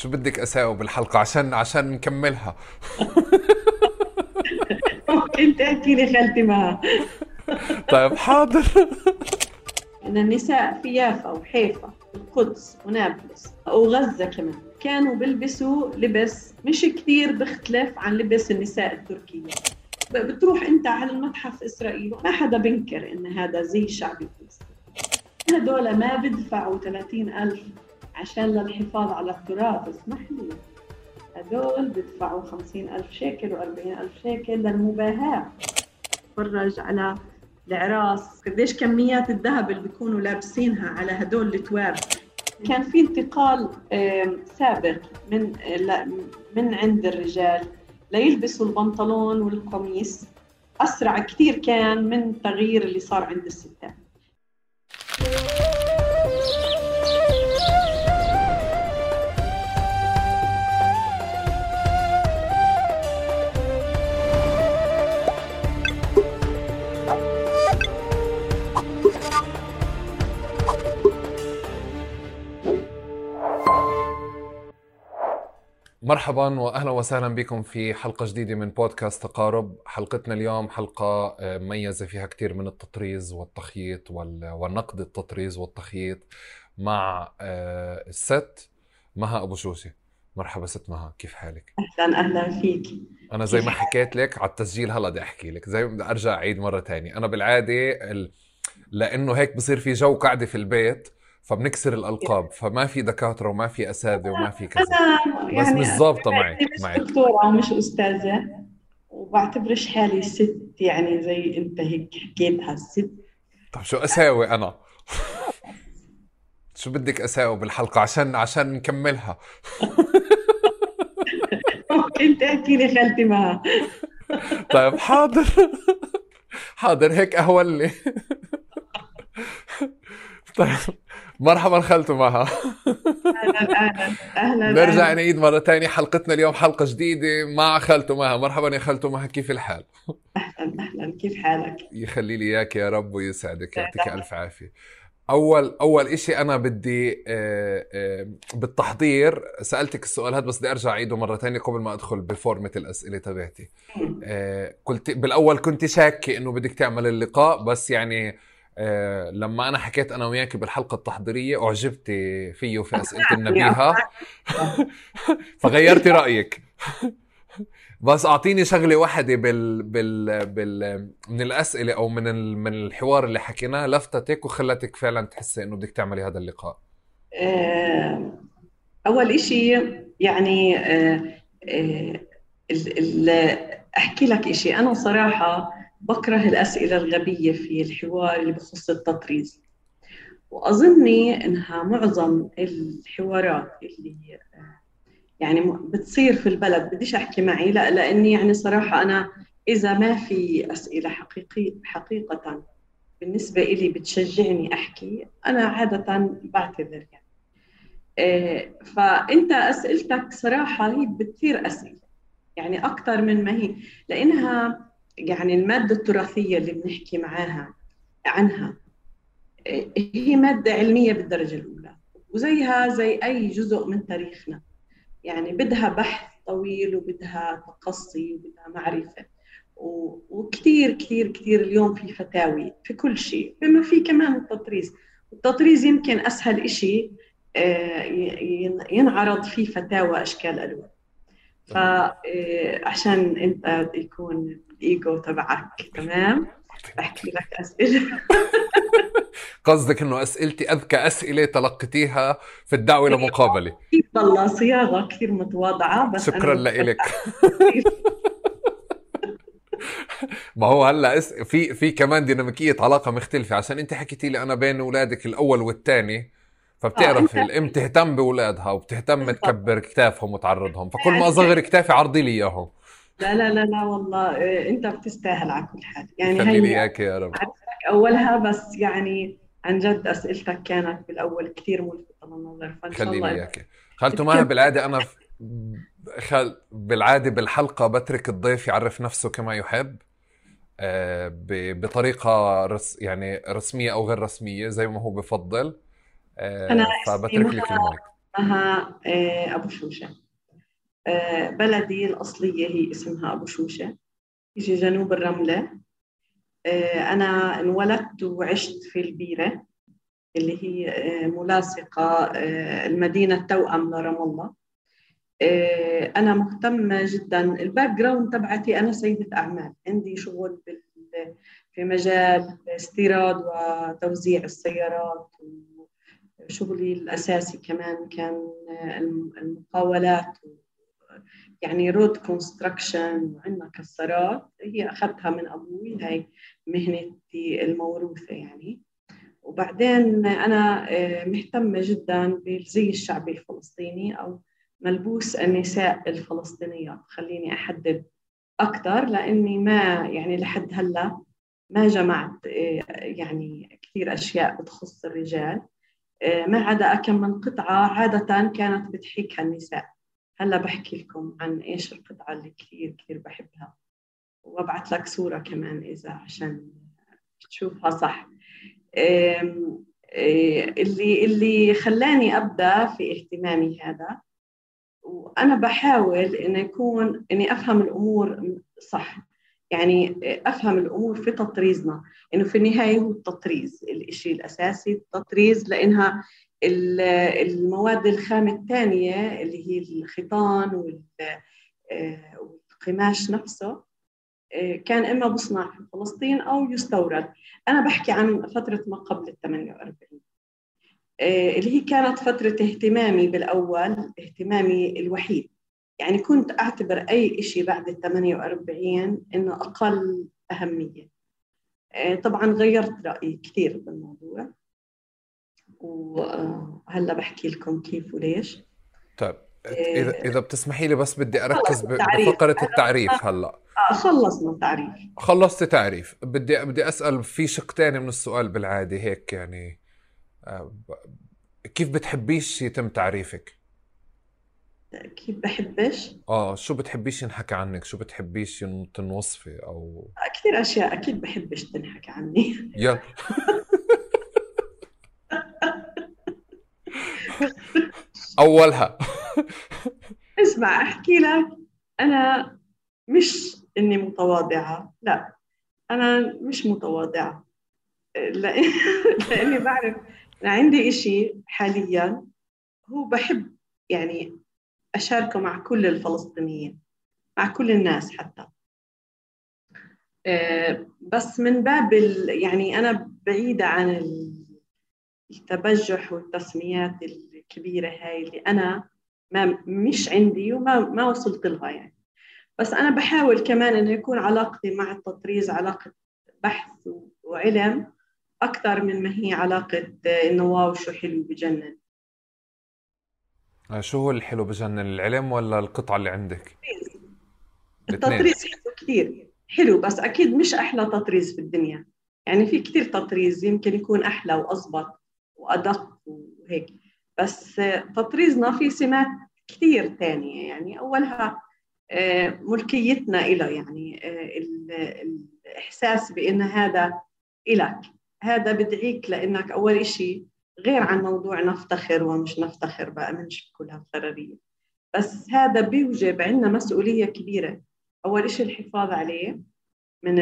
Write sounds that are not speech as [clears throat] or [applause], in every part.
شو بدك أساوي بالحلقة؟ عشان عشان نكملها. [laughs] ممكن تحكي لي خالتي معها. [laughs] طيب حاضر. إن النساء في يافا وحيفا والقدس ونابلس وغزه كمان كانوا بيلبسوا لبس مش كثير بيختلف عن لبس النساء التركية. بتروح أنت على المتحف إسرائيل ما حدا بنكر إن هذا زي شعبي فلسطين هدول ما بدفعوا 30 ألف عشان للحفاظ على التراث اسمح لي. هدول بدفعوا 50 ألف شيكل و40 ألف شيكل للمباهاة. تفرج على العراس. قديش كميات الذهب اللي بيكونوا لابسينها على هدول التواب. كان في انتقال سابق من من عند الرجال ليلبسوا البنطلون والقميص. أسرع كثير كان من التغيير اللي صار عند الستات. مرحبا واهلا وسهلا بكم في حلقة جديدة من بودكاست تقارب. حلقتنا اليوم حلقة آه، مميزة فيها كثير من التطريز والتخييط والنقد التطريز والتخييط مع آه، الست مها أبو شوشي مرحبا ست مها كيف حالك؟ أهلا أهلا فيك. أنا زي ما حكيت لك على التسجيل هلا بدي أحكي لك. زي بدي أرجع أعيد مرة تانية. أنا بالعادة ال... لأنه هيك بصير في جو قاعدة في البيت فبنكسر الألقاب فما في دكاترة وما في أساتذة وما في كذا. يعني بس مش ظابطه معك معك. دكتورة ومش أستاذة وبعتبرش حالي ست يعني زي أنت هيك حكيتها الست طب شو أساوي أنا؟ [laughs] شو بدك أساوي بالحلقة؟ عشان عشان نكملها. ممكن تحكي لي خالتي معها. [laughs] طيب حاضر. [laughs] حاضر هيك اهون لي طيب. مرحبا خالته معها أهلا أهلا أهلا نرجع نعيد مرة ثانية حلقتنا اليوم حلقة جديدة مع خالته معها مرحبا يا خالته معها كيف الحال؟ أهلا أهلا. كيف حالك؟ يخلي لي إياك يا رب ويسعدك يعطيك ألف عافية. أول أول إشي أنا بدي آه، آه، بالتحضير سألتك السؤال هذا بس بدي أرجع أعيده مرة ثانية قبل ما أدخل بفورمه الأسئلة تبعتي. آه، قلت بالأول كنت شاكة إنه بدك تعمل اللقاء بس يعني آه، لما أنا حكيت أنا وياك بالحلقة التحضيرية أعجبت فيه في [laughs] أسئلة النبيهه [laughs] فغيرتي رأيك. [laughs] بس أعطيني شغلة واحدة بال بال بال من الأسئلة أو من ال... من الحوار اللي حكيناه لفتتك وخلتك فعلا تحسي إنه بدك تعملي هذا اللقاء. آه، أول إشي يعني آه، أحكي لك إشي. أنا صراحة بكره الأسئلة الغبية في الحوار اللي بخص التطريز. وأظني إنها معظم الحوارات اللي يعني بتصير في البلد بديش أحكي معي لا لأني يعني صراحة أنا إذا ما في أسئلة حقيقية حقيقة بالنسبة إلي بتشجعني أحكي أنا عادة بعتذر يعني. إيه، فأنت أسئلتك صراحة هي بتثير أسئلة يعني أكثر من ما هي لأنها يعني المادة التراثية اللي بنحكي معاها عنها هي مادة علمية بالدرجة الأولى وزيها زي أي جزء من تاريخنا. يعني بدها بحث طويل وبدها تقصي وبدها معرفة. وكثير كثير كثير اليوم في فتاوي في كل شيء. بما في كمان التطريز. التطريز يمكن أسهل إشي آه، ينعرض فيه فتاوى أشكال ألوان. فعشان آه، أنت يكون الإيجو تبعك تمام؟ أحكي لك أسئلة. [laughs] قصدك إنه أسئلتي أذكى أسئلة تلقيتيها في الدعوة لمقابلة. والله صياغة كثير متواضعة بس شكرا لك [laughs] ما هو هلأ في في كمان ديناميكية علاقة مختلفة. عشان أنت حكيتي لي أنا بين أولادك الأول والثاني فبتعرف آه الام تهتم بأولادها وبتهتم تكبر كتافهم وتعرضهم. فكل ما أصغر كتافي عرضي لي إياهم. لا لا لا لا والله إيه، انت بتستاهل على كل حال. يعني خلي لي إياك يا رب. أولها بس يعني عن جد أسئلتك كانت بالأول كثير ملفتة للنظر فإن شاء الله خلي لي اياك خالته ماهر بالعادة أنا خل... بالعادة بالحلقة بترك الضيف يعرف نفسه كما يحب آه، ب... بطريقة رس... يعني رسمية أو غير رسمية زي ما هو بفضل. آه، أنا فبترك لك المايك. اسمها آه، أبو شوشة آه، بلدي الأصلية هي اسمها أبو شوشة. يجي جنوب الرملة. آه، أنا انولدت وعشت في البيرة اللي هي ملاصقة المدينة التوأم لرام الله. أنا مهتمة جدا. ال background تبعتي أنا سيدة أعمال. عندي شغل في مجال استيراد وتوزيع السيارات شغلي الأساسي كمان كان المقاولات يعني road construction وعندنا كسارات هي أخذتها من أبوي هاي مهنتي الموروثة يعني. وبعدين أنا آه، مهتمة جدا بالزي الشعبي الفلسطيني أو ملبوس النساء الفلسطينيات. خليني أحدد أكثر لأني ما يعني لحد هلأ ما جمعت آه، يعني كثير أشياء بتخص الرجال. آه، ما عدا كم من قطعة عادة كانت بتحكيها النساء. هلا بحكي لكم عن إيش القطعة اللي كثير كثير بحبها. وببعث لك صورة كمان إذا عشان تشوفها صح. آه، اللي اللي خلاني أبدأ في اهتمامي هذا وأنا بحاول إنه يكون إني أفهم الأمور صح. يعني أفهم الأمور في تطريزنا. إنه في النهاية هو التطريز الشيء الأساسي التطريز لإنها المواد الخام الثانية اللي هي الخيطان والقماش نفسه كان إما بصنع في فلسطين أو يستورد. أنا بحكي عن فترة ما قبل ال 48 اللي هي كانت فترة اهتمامي بالأول اهتمامي الوحيد. يعني كنت أعتبر أي شيء بعد ال 48 إنه أقل أهمية. آه، طبعا غيرت رأيي كثير بالموضوع. وهلا بحكي لكم كيف وليش. طيب آه، إذا بتسمحي لي بس بدي أركز بفقرة التعريف هلا. آه خلصنا التعريف. خلصت تعريف بدي بدي أسأل في شق ثاني من السؤال بالعادة هيك يعني آه، كيف بتحبيش يتم تعريفك؟ كيف بحبش؟ آه شو بتحبيش ينحكى عنك؟ شو بتحبيش تنوصفي أو كثير أشياء أكيد بحبش تنحكى عني. يلا. [laughs] [laughs] اولها. [laughs] اسمع أحكي لك. أنا مش إني متواضعة. لا أنا مش متواضعة. [laughs] لأني بعرف أنا عندي إشي حاليا هو بحب يعني أشاركه مع كل الفلسطينيين مع كل الناس حتى. آه، بس من باب يعني أنا بعيدة عن التبجح والتسميات الكبيرة هاي اللي أنا ما مش عندي وما ما وصلت لها يعني. بس أنا بحاول كمان إنه يكون علاقتي مع التطريز علاقة بحث وعلم أكثر من ما هي علاقة إنه واو شو حلو بجنن. شو هو الحلو بجنن؟ العلم ولا القطعة اللي عندك؟ التطريز حلو كثير حلو بس أكيد مش أحلى تطريز في الدنيا. يعني في كثير تطريز يمكن يكون أحلى وأضبط وأدق وهيك. بس تطريزنا في سمات كثير ثانية يعني أولها آه، ملكيتنا إله يعني آه، الإحساس بأن هذا إلك. هذا بدعيك لأنك أول شيء غير عن موضوع نفتخر ومش نفتخر بقى منش بكل هالقرارية بس هذا بيوجب عندنا مسؤولية كبيرة. أول شيء الحفاظ عليه من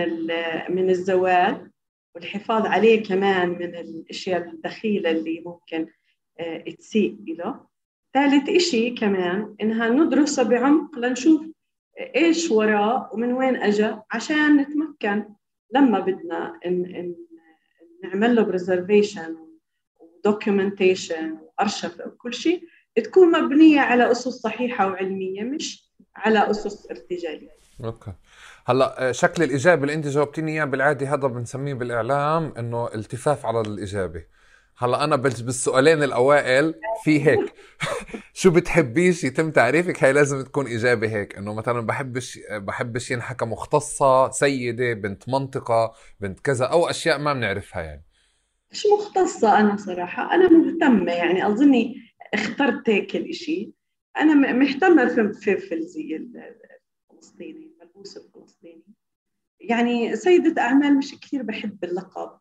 من الزوال والحفاظ عليه كمان من الأشياء الدخيلة اللي ممكن تسيء له ثالث إشي كمان إنها ندرسه بعمق لنشوف إيش وراه ومن وين أجا عشان نتمكن. لما بدنا إن إن نعمل له preservation documentation وأرشف وكل شيء تكون مبنية على أسس صحيحة وعلمية مش على أسس ارتجالية. okay. هلأ آه، شكل الإجابة اللي أنت جاوبتيني إياه بالعاده هذا بنسميه بالإعلام إنه التفاف على الإجابة. هلا أنا بالسؤالين الأوائل في هيك. [laughs] شو بتحبيش يتم تعريفك؟ هي لازم تكون إجابة هيك إنه مثلا بحبش بحبش ينحكى مختصة سيدة بنت منطقة بنت كذا أو أشياء ما بنعرفها يعني. مش مختصة أنا صراحة. أنا مهتمة يعني أظني اخترت هيك الإشي. أنا مهتمة في في, الزي الفلسطيني الملبوس الفلسطيني. يعني سيدة أعمال مش كثير بحب اللقب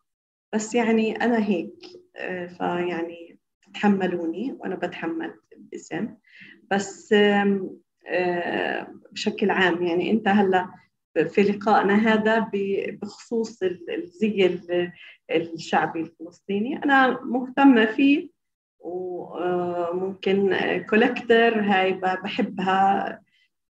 بس يعني أنا هيك. فيعني تتحملوني وأنا بتحمل الاسم بس بشكل عام يعني أنت هلأ في لقائنا هذا بخصوص الزي الشعبي الفلسطيني. أنا مهتمة فيه وممكن كولكتر هاي بحبها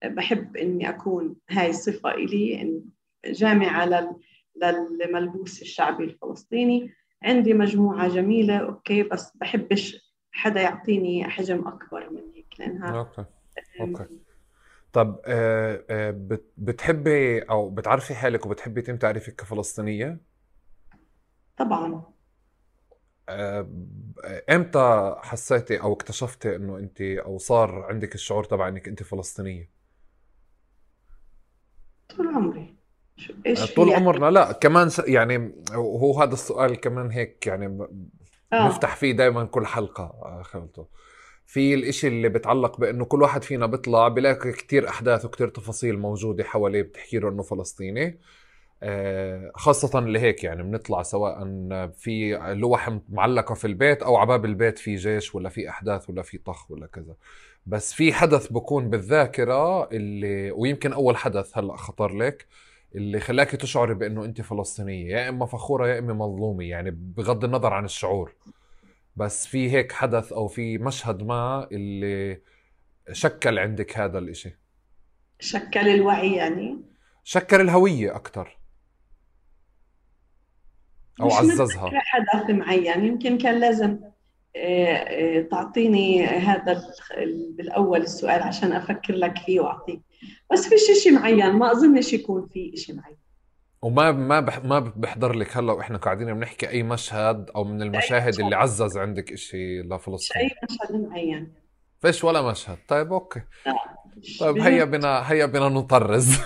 بحب إني أكون هاي صفة إلي جامعة للملبوس الشعبي الفلسطيني. عندي مجموعة جميلة okay بس بحبش حدا يعطيني حجم أكبر من هيك لأنها okay okay طب آه، آه، بتحبي أو بتعرفي حالك وبتحبي يتم تعريفك كفلسطينية؟ طبعا آه، إمتى حسيتي أو اكتشفتي إنه انت أو صار عندك الشعور تبع إنك انت فلسطينية؟ طول عمري إيش طول يعني؟ عمرنا لا كمان يعني هو هذا السؤال كمان هيك يعني آه. نفتح فيه دائما كل حلقة خلته في الإشي اللي بتعلق بأنه كل واحد فينا بيطلع بلاقي كتير أحداث وكتير تفاصيل موجودة حواليه بتحكي له إنه فلسطيني آه، خاصة لهيك يعني بنطلع سواء في لوح معلقة في البيت أو عباب البيت في جيش ولا في أحداث ولا في طخ ولا كذا بس في حدث بكون بالذاكرة اللي ويمكن أول حدث هلأ خطر لك اللي خلاك تشعري بأنه أنت فلسطينية يا إما فخورة يا إما مظلومة يعني بغض النظر عن الشعور. بس في هيك حدث أو في مشهد ما اللي شكل عندك هذا الإشي. شكل الوعي يعني؟ شكل الهوية أكثر أو عززها. حدث معين يمكن كان لازم آه، آه، تعطيني هذا بالأول السؤال عشان أفكر لك فيه وأعطيك. بس فيش شيء معين ما أظنش يكون في شيء معين. وما ما بح ما بحضر لك هلأ وإحنا قاعدين بنحكي أي مشهد أو من المشاهد اللي عزز عندك شيء لفلسطين. أي مشهد معين. فيش ولا مشهد. طيب أوكي. لا. طيب هيا بنا هيا بنا نطرز.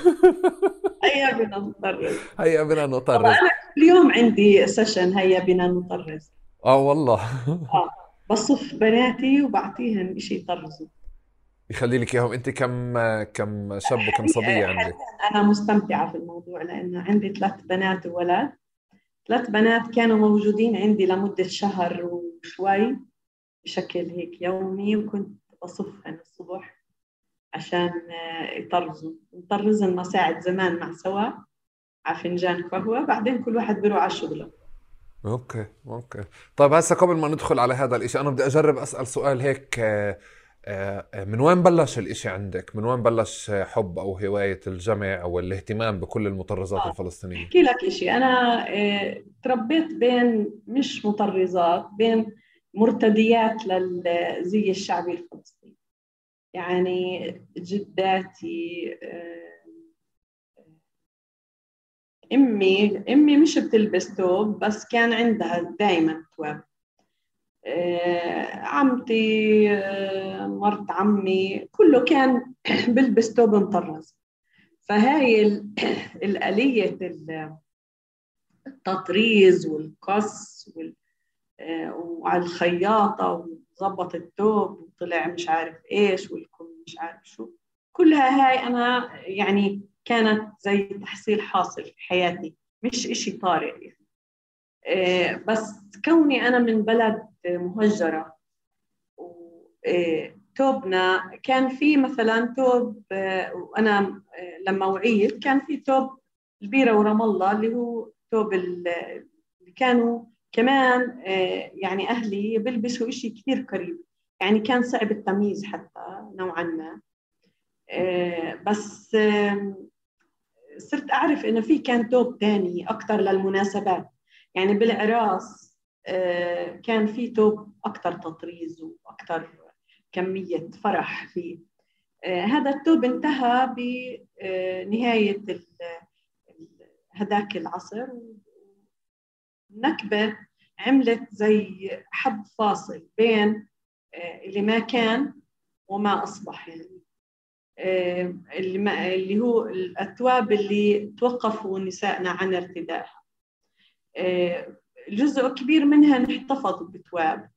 [laughs] هيا بنا نطرز. هيا بنا نطرز. أنا كل يوم عندي سيشن هيا بنا نطرز. آه والله. آه. بصف بناتي وبعطيهم شيء يطرزوا. يخلي لك إياهم. أنت كم كم شاب وكم صبية عندك؟ أنا مستمتعة في الموضوع لأنه عندي ثلاث بنات وولد. ثلاث بنات كانوا موجودين عندي لمدة شهر وشوي بشكل هيك يومي وكنت بصفهم الصبح عشان يطرزوا نطرزهم مساعد زمان مع سوا على فنجان قهوة. بعدين كل واحد بيروح على شغله. okay okay. طيب هسه قبل ما ندخل على هذا الشيء أنا بدي أجرب أسأل سؤال هيك آه، آه، من وين بلش الإشي عندك؟ من وين بلش حب أو هواية الجمع أو الاهتمام بكل المطرزات آه. الفلسطينية؟ أحكي لك إشي أنا تربيت بين مش مطرزات بين مرتديات للزي الشعبي الفلسطيني يعني جداتي أمي أمي مش بتلبس توب بس كان عندها دائما تواب آه، عمتي آه، مرت عمي كله كان [clears throat] بلبس توب مطرز فهاي [clears throat] الآلية التطريز والقص آه، وعلى الخياطة وظبط التوب وطلع مش عارف إيش والكم مش عارف شو كلها هاي أنا يعني كانت زي تحصيل حاصل في حياتي مش إشي طارئ يعني. بس كوني أنا من بلد مهجرة. وتوبنا كان في مثلا توب وأنا لما وعيت كان في توب البيرة ورام الله اللي هو توب اللي كانوا كمان يعني أهلي بيلبسوا إشي كثير قريب يعني كان صعب التمييز حتى نوعا ما. بس صرت أعرف إنه في كان توب تاني أكثر للمناسبات. يعني بالعراس آه، كان في توب أكثر تطريز وأكثر كمية فرح فيه. آه، هذا التوب انتهى بنهاية هذاك العصر. النكبة عملت زي حد فاصل بين آه، اللي ما كان وما أصبح. يعني اللي هو الأثواب اللي توقفوا نسائنا عن ارتدائها جزء كبير منها احتفظ بتواب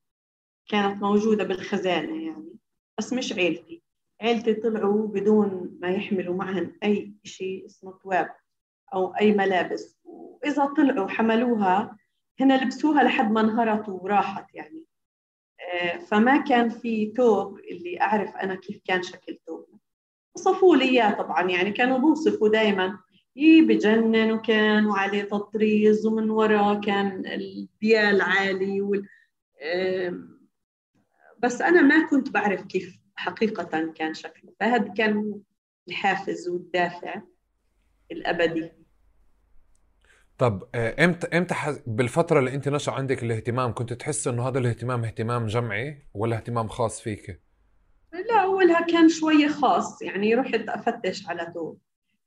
كانت موجودة بالخزانة يعني بس مش عيلتي. عيلتي طلعوا بدون ما يحملوا معهم أي شيء اسمه تواب أو أي ملابس. وإذا طلعوا حملوها هنا لبسوها لحد ما انهرت وراحت يعني. آه، فما كان في توب اللي أعرف أنا كيف كان شكل توب وصفوا لي إياه طبعا يعني كانوا بوصفوا دائما بجنن وكان وعليه تطريز ومن وراه كان الديال عالي وال... بس أنا ما كنت بعرف كيف حقيقة كان شكله فهذا كان الحافز والدافع الأبدي. طب آه، إمتى إمتى بالفترة اللي أنت نشأ عندك الاهتمام كنت تحس إنه هذا الاهتمام اهتمام جمعي ولا اهتمام خاص فيك؟ لا أولها كان شوية خاص يعني رحت أفتش على توب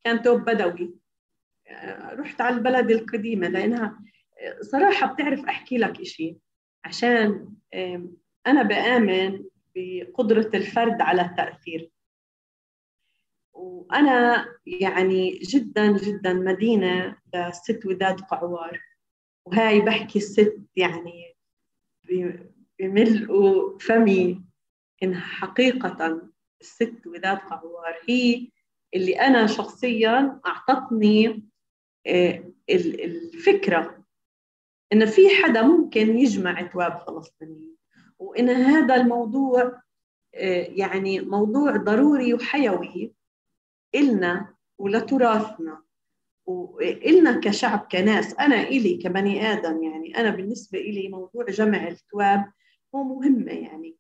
كان توب بدوي. رحت على البلد القديمة لأنها آه، صراحة بتعرف أحكي لك إشي. عشان أنا بآمن بقدرة الفرد على التأثير. وأنا يعني جدا جدا مدينة لست وداد قعوار. وهاي بحكي الست يعني بملء فمي. إنها حقيقة الست وداد قعوار هي اللي أنا شخصيا أعطتني آه، الفكرة إن في حدا ممكن يجمع تواب فلسطينيين. وإن هذا الموضوع آه، يعني موضوع ضروري وحيوي إلنا ولتراثنا. وإلنا كشعب كناس. أنا إلي كبني آدم يعني أنا بالنسبة إلي موضوع جمع التواب هو مهمة يعني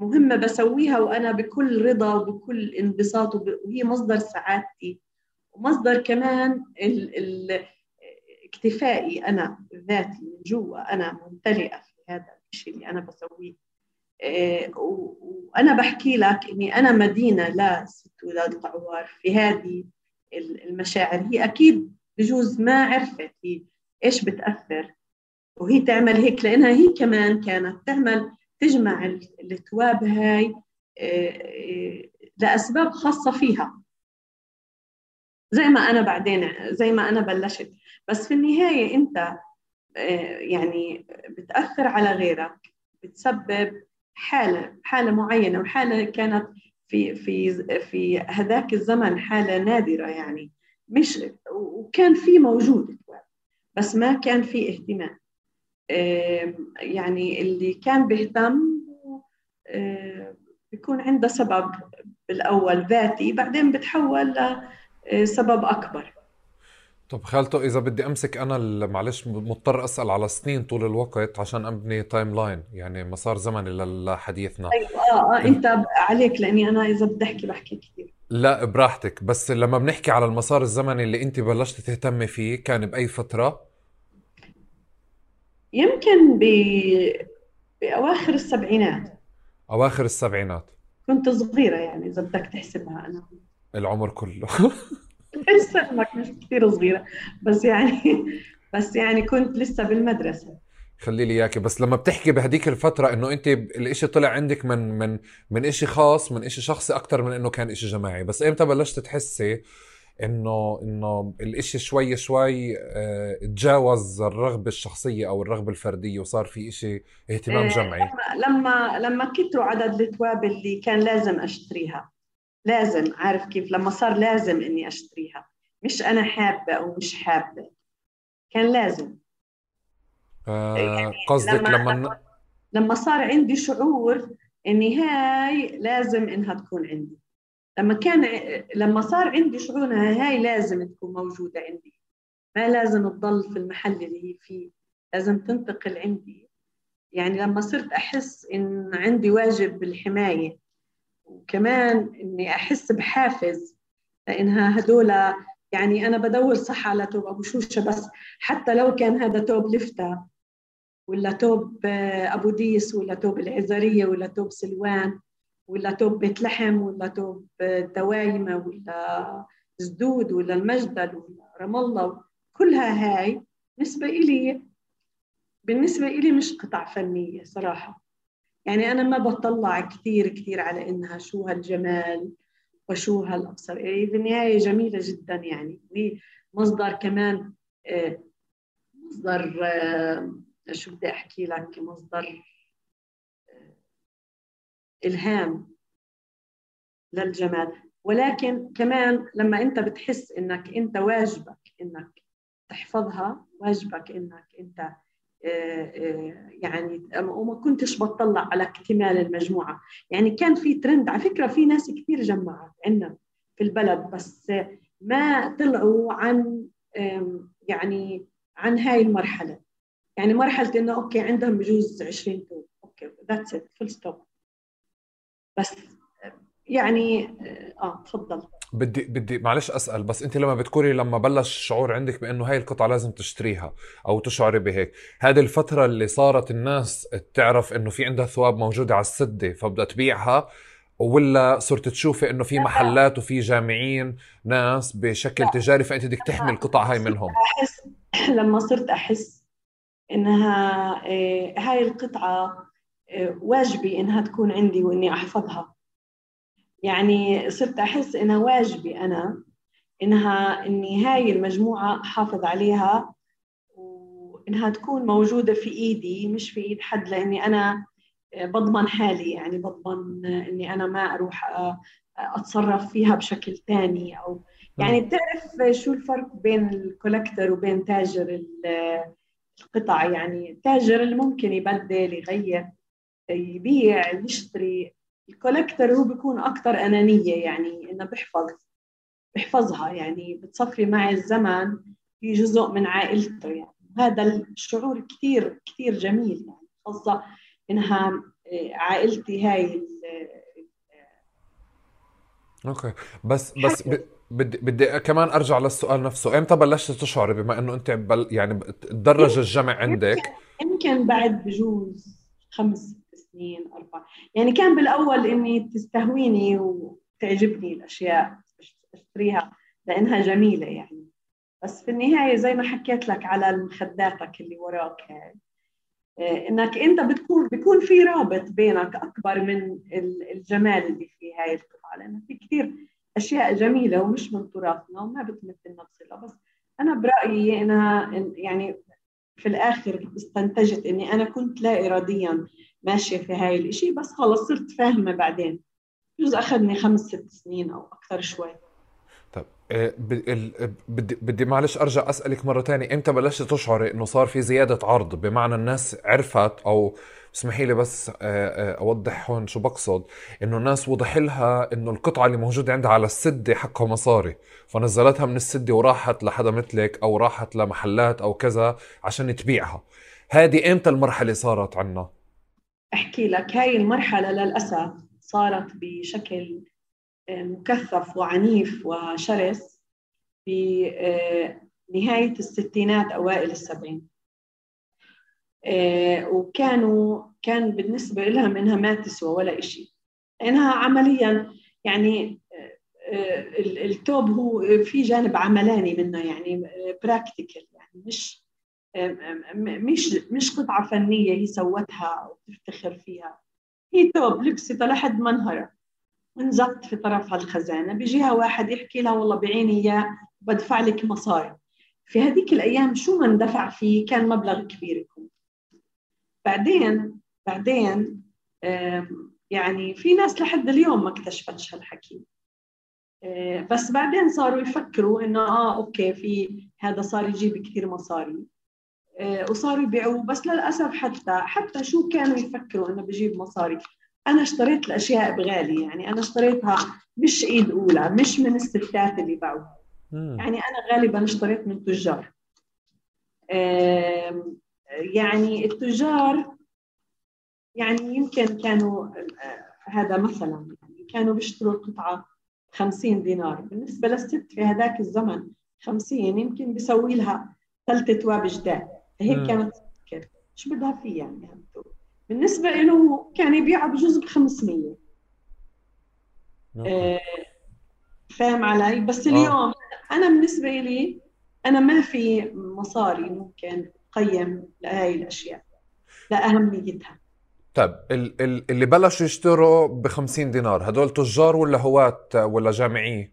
مهمة بسويها وأنا بكل رضا وبكل انبساط وهي مصدر سعادتي. ومصدر كمان ال ال اكتفائي أنا ذاتي من جوا. أنا ممتلئة في هذا الشيء اللي أنا بسويه. آه، وأنا بحكي لك إني أنا مدينة لست ولاد القعوار في هذه المشاعر. هي أكيد بجوز ما عرفت هي إيش بتأثر. وهي تعمل هيك لأنها هي كمان كانت تعمل تجمع التواب هاي آه، آه، لأسباب خاصة فيها. زي ما أنا بعدين زي ما أنا بلشت. بس في النهاية أنت يعني بتأثر على غيرك بتسبب حالة حالة معينة والحالة كانت في في في هذاك الزمن حالة نادرة يعني. مش وكان في موجود. بس ما كان في اهتمام. يعني اللي كان بيهتم بيكون عنده سبب بالأول ذاتي بعدين بتحول لسبب أكبر. طب خالته إذا بدي أمسك أنا معلش مضطر أسأل على سنين طول الوقت عشان أبني timeline يعني مسار زمني لحديثنا. أيوه آه, آه أنت عليك لأني أنا إذا بدي أحكي بحكي كثير لا براحتك. بس لما بنحكي على المسار الزمني اللي أنت بلشت تهتمي فيه كان بأي فترة؟ يمكن ب... بأواخر السبعينات. أواخر السبعينات. كنت صغيرة يعني إذا بدك تحسبها أنا. العمر كله. [laughs] لسه مش كثير صغيرة. بس يعني بس يعني كنت لسه بالمدرسة. خلي لي إياكي. بس لما بتحكي بهديك الفترة إنه أنت الإشي طلع عندك من من من إشي خاص من إشي شخصي أكثر من إنه كان إشي جماعي. بس إمتى بلشت تحسي إنه إنه الإشي شوي شوي آه تجاوز الرغبة الشخصية أو الرغبة الفردية وصار في إشي اهتمام آه، جمعي. لما لما كتروا عدد التواب اللي كان لازم أشتريها لازم عارف كيف؟ لما صار لازم إني أشتريها. مش أنا حابة أو مش حابة. كان لازم. آه يعني قصدك لما لما, لما صار عندي شعور إني هاي لازم إنها تكون عندي. لما كان لما صار عندي شعور إنها هاي لازم تكون موجودة عندي. ما لازم تضل في المحل اللي هي فيه. لازم تنتقل عندي. يعني لما صرت أحس إن عندي واجب بالحماية وكمان إني أحس بحافز لإنها هدول يعني أنا بدور صح على توب أبو شوشة بس حتى لو كان هذا توب لفتا ولا توب أبو ديس ولا توب العزرية ولا توب سلوان ولا توب بيت لحم ولا توب دوايمه ولا زدود ولا المجدل ولا رام الله. كلها هاي بالنسبة إلي بالنسبة إلي مش قطع فنية صراحة. يعني أنا ما بطلع كثير كثير على إنها شو هالجمال وشو هالأبصر. يعني في النهاية جميلة جدا يعني. وهي مصدر كمان آه، مصدر آه، شو بدي أحكي لك؟ مصدر إلهام للجمال. ولكن كمان لما أنت بتحس إنك أنت واجبك إنك تحفظها واجبك إنك أنت يعني وما كنتش بطلع على اكتمال المجموعة. يعني كان في ترند على فكرة في ناس كثير جمعت عندنا في البلد بس ما طلعوا عن يعني عن هاي المرحلة. يعني مرحلة إنه okay عندهم بجوز 20 توب okay that's it full stop بس يعني آه تفضل. بدي بدي معلش أسأل بس أنت لما بتكوني لما بلش الشعور عندك بأنه هاي القطعة لازم تشتريها أو تشعري بهيك هذه الفترة اللي صارت الناس تعرف إنه في عندها ثواب موجودة على السدة فبدها تبيعها؟ ولا صرت تشوفي إنه في محلات وفي جامعين ناس بشكل لا. تجاري فأنت بدك تحمي القطع هاي منهم؟ أحس [clears throat] لما صرت أحس إنها آه، هاي القطعة آه، واجبي إنها تكون عندي وإني أحفظها. يعني صرت أحس إنها واجبي أنا إنها إني هاي المجموعة احافظ عليها وإنها تكون موجودة في إيدي مش في إيد حد لأني أنا بضمن حالي يعني بضمن إني أنا ما أروح أتصرف فيها بشكل ثاني أو يعني بتعرف شو الفرق بين الكولكتر وبين تاجر القطع؟ يعني التاجر اللي ممكن يبدل يغير. يبيع يشتري. الكولكتر هو بيكون أكثر أنانية يعني إنه بيحفظ بيحفظها. يعني بتصفي مع الزمن في جزء من عائلته. يعني هذا الشعور كثير كثير جميل. يعني خاصة إنها آه، عائلتي هاي أوكي. بس بس بدي بدي كمان أرجع للسؤال نفسه. إمتى بلشت تشعري؟ بما إنه أنت بل يعني تدرج الجمع عندك. يمكن بعد بجوز خمس سنين أربع يعني كان بالأول إني تستهويني وتعجبني الأشياء أشتريها لأنها جميلة يعني. بس في النهاية زي ما حكيت لك على مخداتك اللي وراك هاي آه، إنك أنت بتكون بيكون في رابط بينك أكبر من الجمال اللي في هاي القطعة لأنه في كثير أشياء جميلة ومش من تراثنا وما بتمثلنا بصله بس أنا برأيي إنها يعني في الآخر استنتجت إني أنا كنت لا اراديا ماشية في هاي الإشي بس خلص صرت فاهمة بعدين. جزء أخذني خمس ست سنين أو أكثر شوي. طيب آه، بدي بدي معلش أرجع أسألك مرة ثانية إمتى بلشت تشعري إنه صار في زيادة عرض؟ بمعنى الناس عرفت أو اسمحي لي بس آه، آه، أوضح هون شو بقصد. إنه الناس وضح لها إنه القطعة اللي موجودة عندها على السده حقها مصاري. فنزلتها من السده وراحت لحدا مثلك أو راحت لمحلات أو كذا عشان تبيعها. هذه إمتى المرحلة صارت عنا؟ أحكي لك هاي المرحلة للأسف صارت بشكل مكثف وعنيف وشرس في آه، الستينات أوائل السبعين. آه، وكانوا كان بالنسبة لهم إنها ما تسوى ولا إشي. لأنها عمليا يعني آه، التوب هو في جانب عملاني منه يعني practical يعني مش مش مش قطعة فنية هي سوتها وتفتخر فيها. هي توب لبستها لحد ما انهرت. انزقت في طرفها الخزانة بيجيها واحد يحكي لها والله بعيني إياه بدفع لك مصاري. في هذيك الأيام شو ما اندفع فيه كان مبلغ كبير يكون. بعدين بعدين يعني في ناس لحد اليوم ما اكتشفتش هالحكي. آه، بس بعدين صاروا يفكروا إنه آه أوكي في هذا صار يجيب كثير مصاري. وصاروا يبيعوه بس للأسف حتى حتى شو كانوا يفكروا إنه بجيب مصاري؟ أنا اشتريت الأشياء بغالي يعني أنا اشتريتها مش إيد أولى مش من الستات اللي باعوها يعني أنا غالبا اشتريت من تجار. يعني التجار يعني يمكن كانوا هذا مثلا يعني كانوا بيشتروا القطعه 50 دينار. بالنسبة للست في هذاك الزمن 50 يمكن بيسوي لها ثلاث تواب جداد. هيك كانت تفكر شو بدها فيه يعني؟ بالنسبة له كان يبيعها بجوز ب 500 آه فاهم علي؟ بس آه. اليوم آه. أنا بالنسبة لي أنا ما في مصاري ممكن قيم لهي الأشياء. لأهميتها. طيب اللي بلشوا يشتروا ب 50 دينار هدول تجار ولا هواة ولا جامعية؟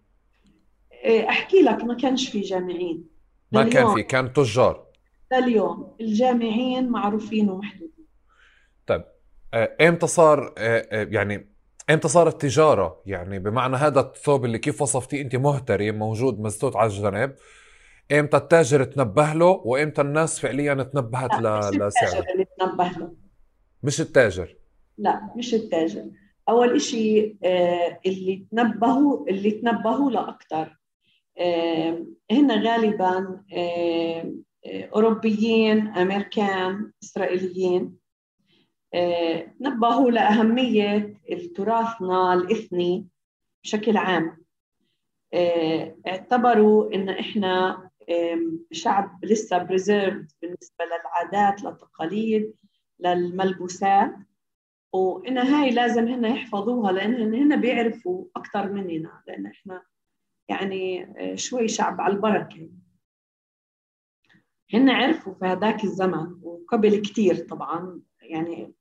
آه، أحكي لك ما كانش في جامعين. ما كان في كان تجار. لليوم الجامعين معروفين ومحدودين. طيب آه، إمتى صار آه، آه، يعني إمتى صارت تجاره يعني بمعنى هذا الثوب اللي كيف وصفتيه أنت مهتري موجود مسدود على الجنب إمتى التاجر تنبه له وإمتى الناس فعليا تنبهت لا مش التاجر اللي تنبه له. مش التاجر. لا مش التاجر. أول إشي آه، اللي تنبهوا اللي تنبهوا له أكثر هن غالبا أوروبيين أمريكان إسرائيليين. نبهوا لأهمية تراثنا الإثني بشكل عام. اعتبروا إن إحنا شعب لسه بريزيرد بالنسبة للعادات للتقاليد للملبوسات. وإن هاي لازم هن يحفظوها لأن هن بيعرفوا أكثر مننا لأن إحنا يعني شوي شعب على البركة. هن عرفوا في هذاك الزمن وقبل كثير طبعا يعني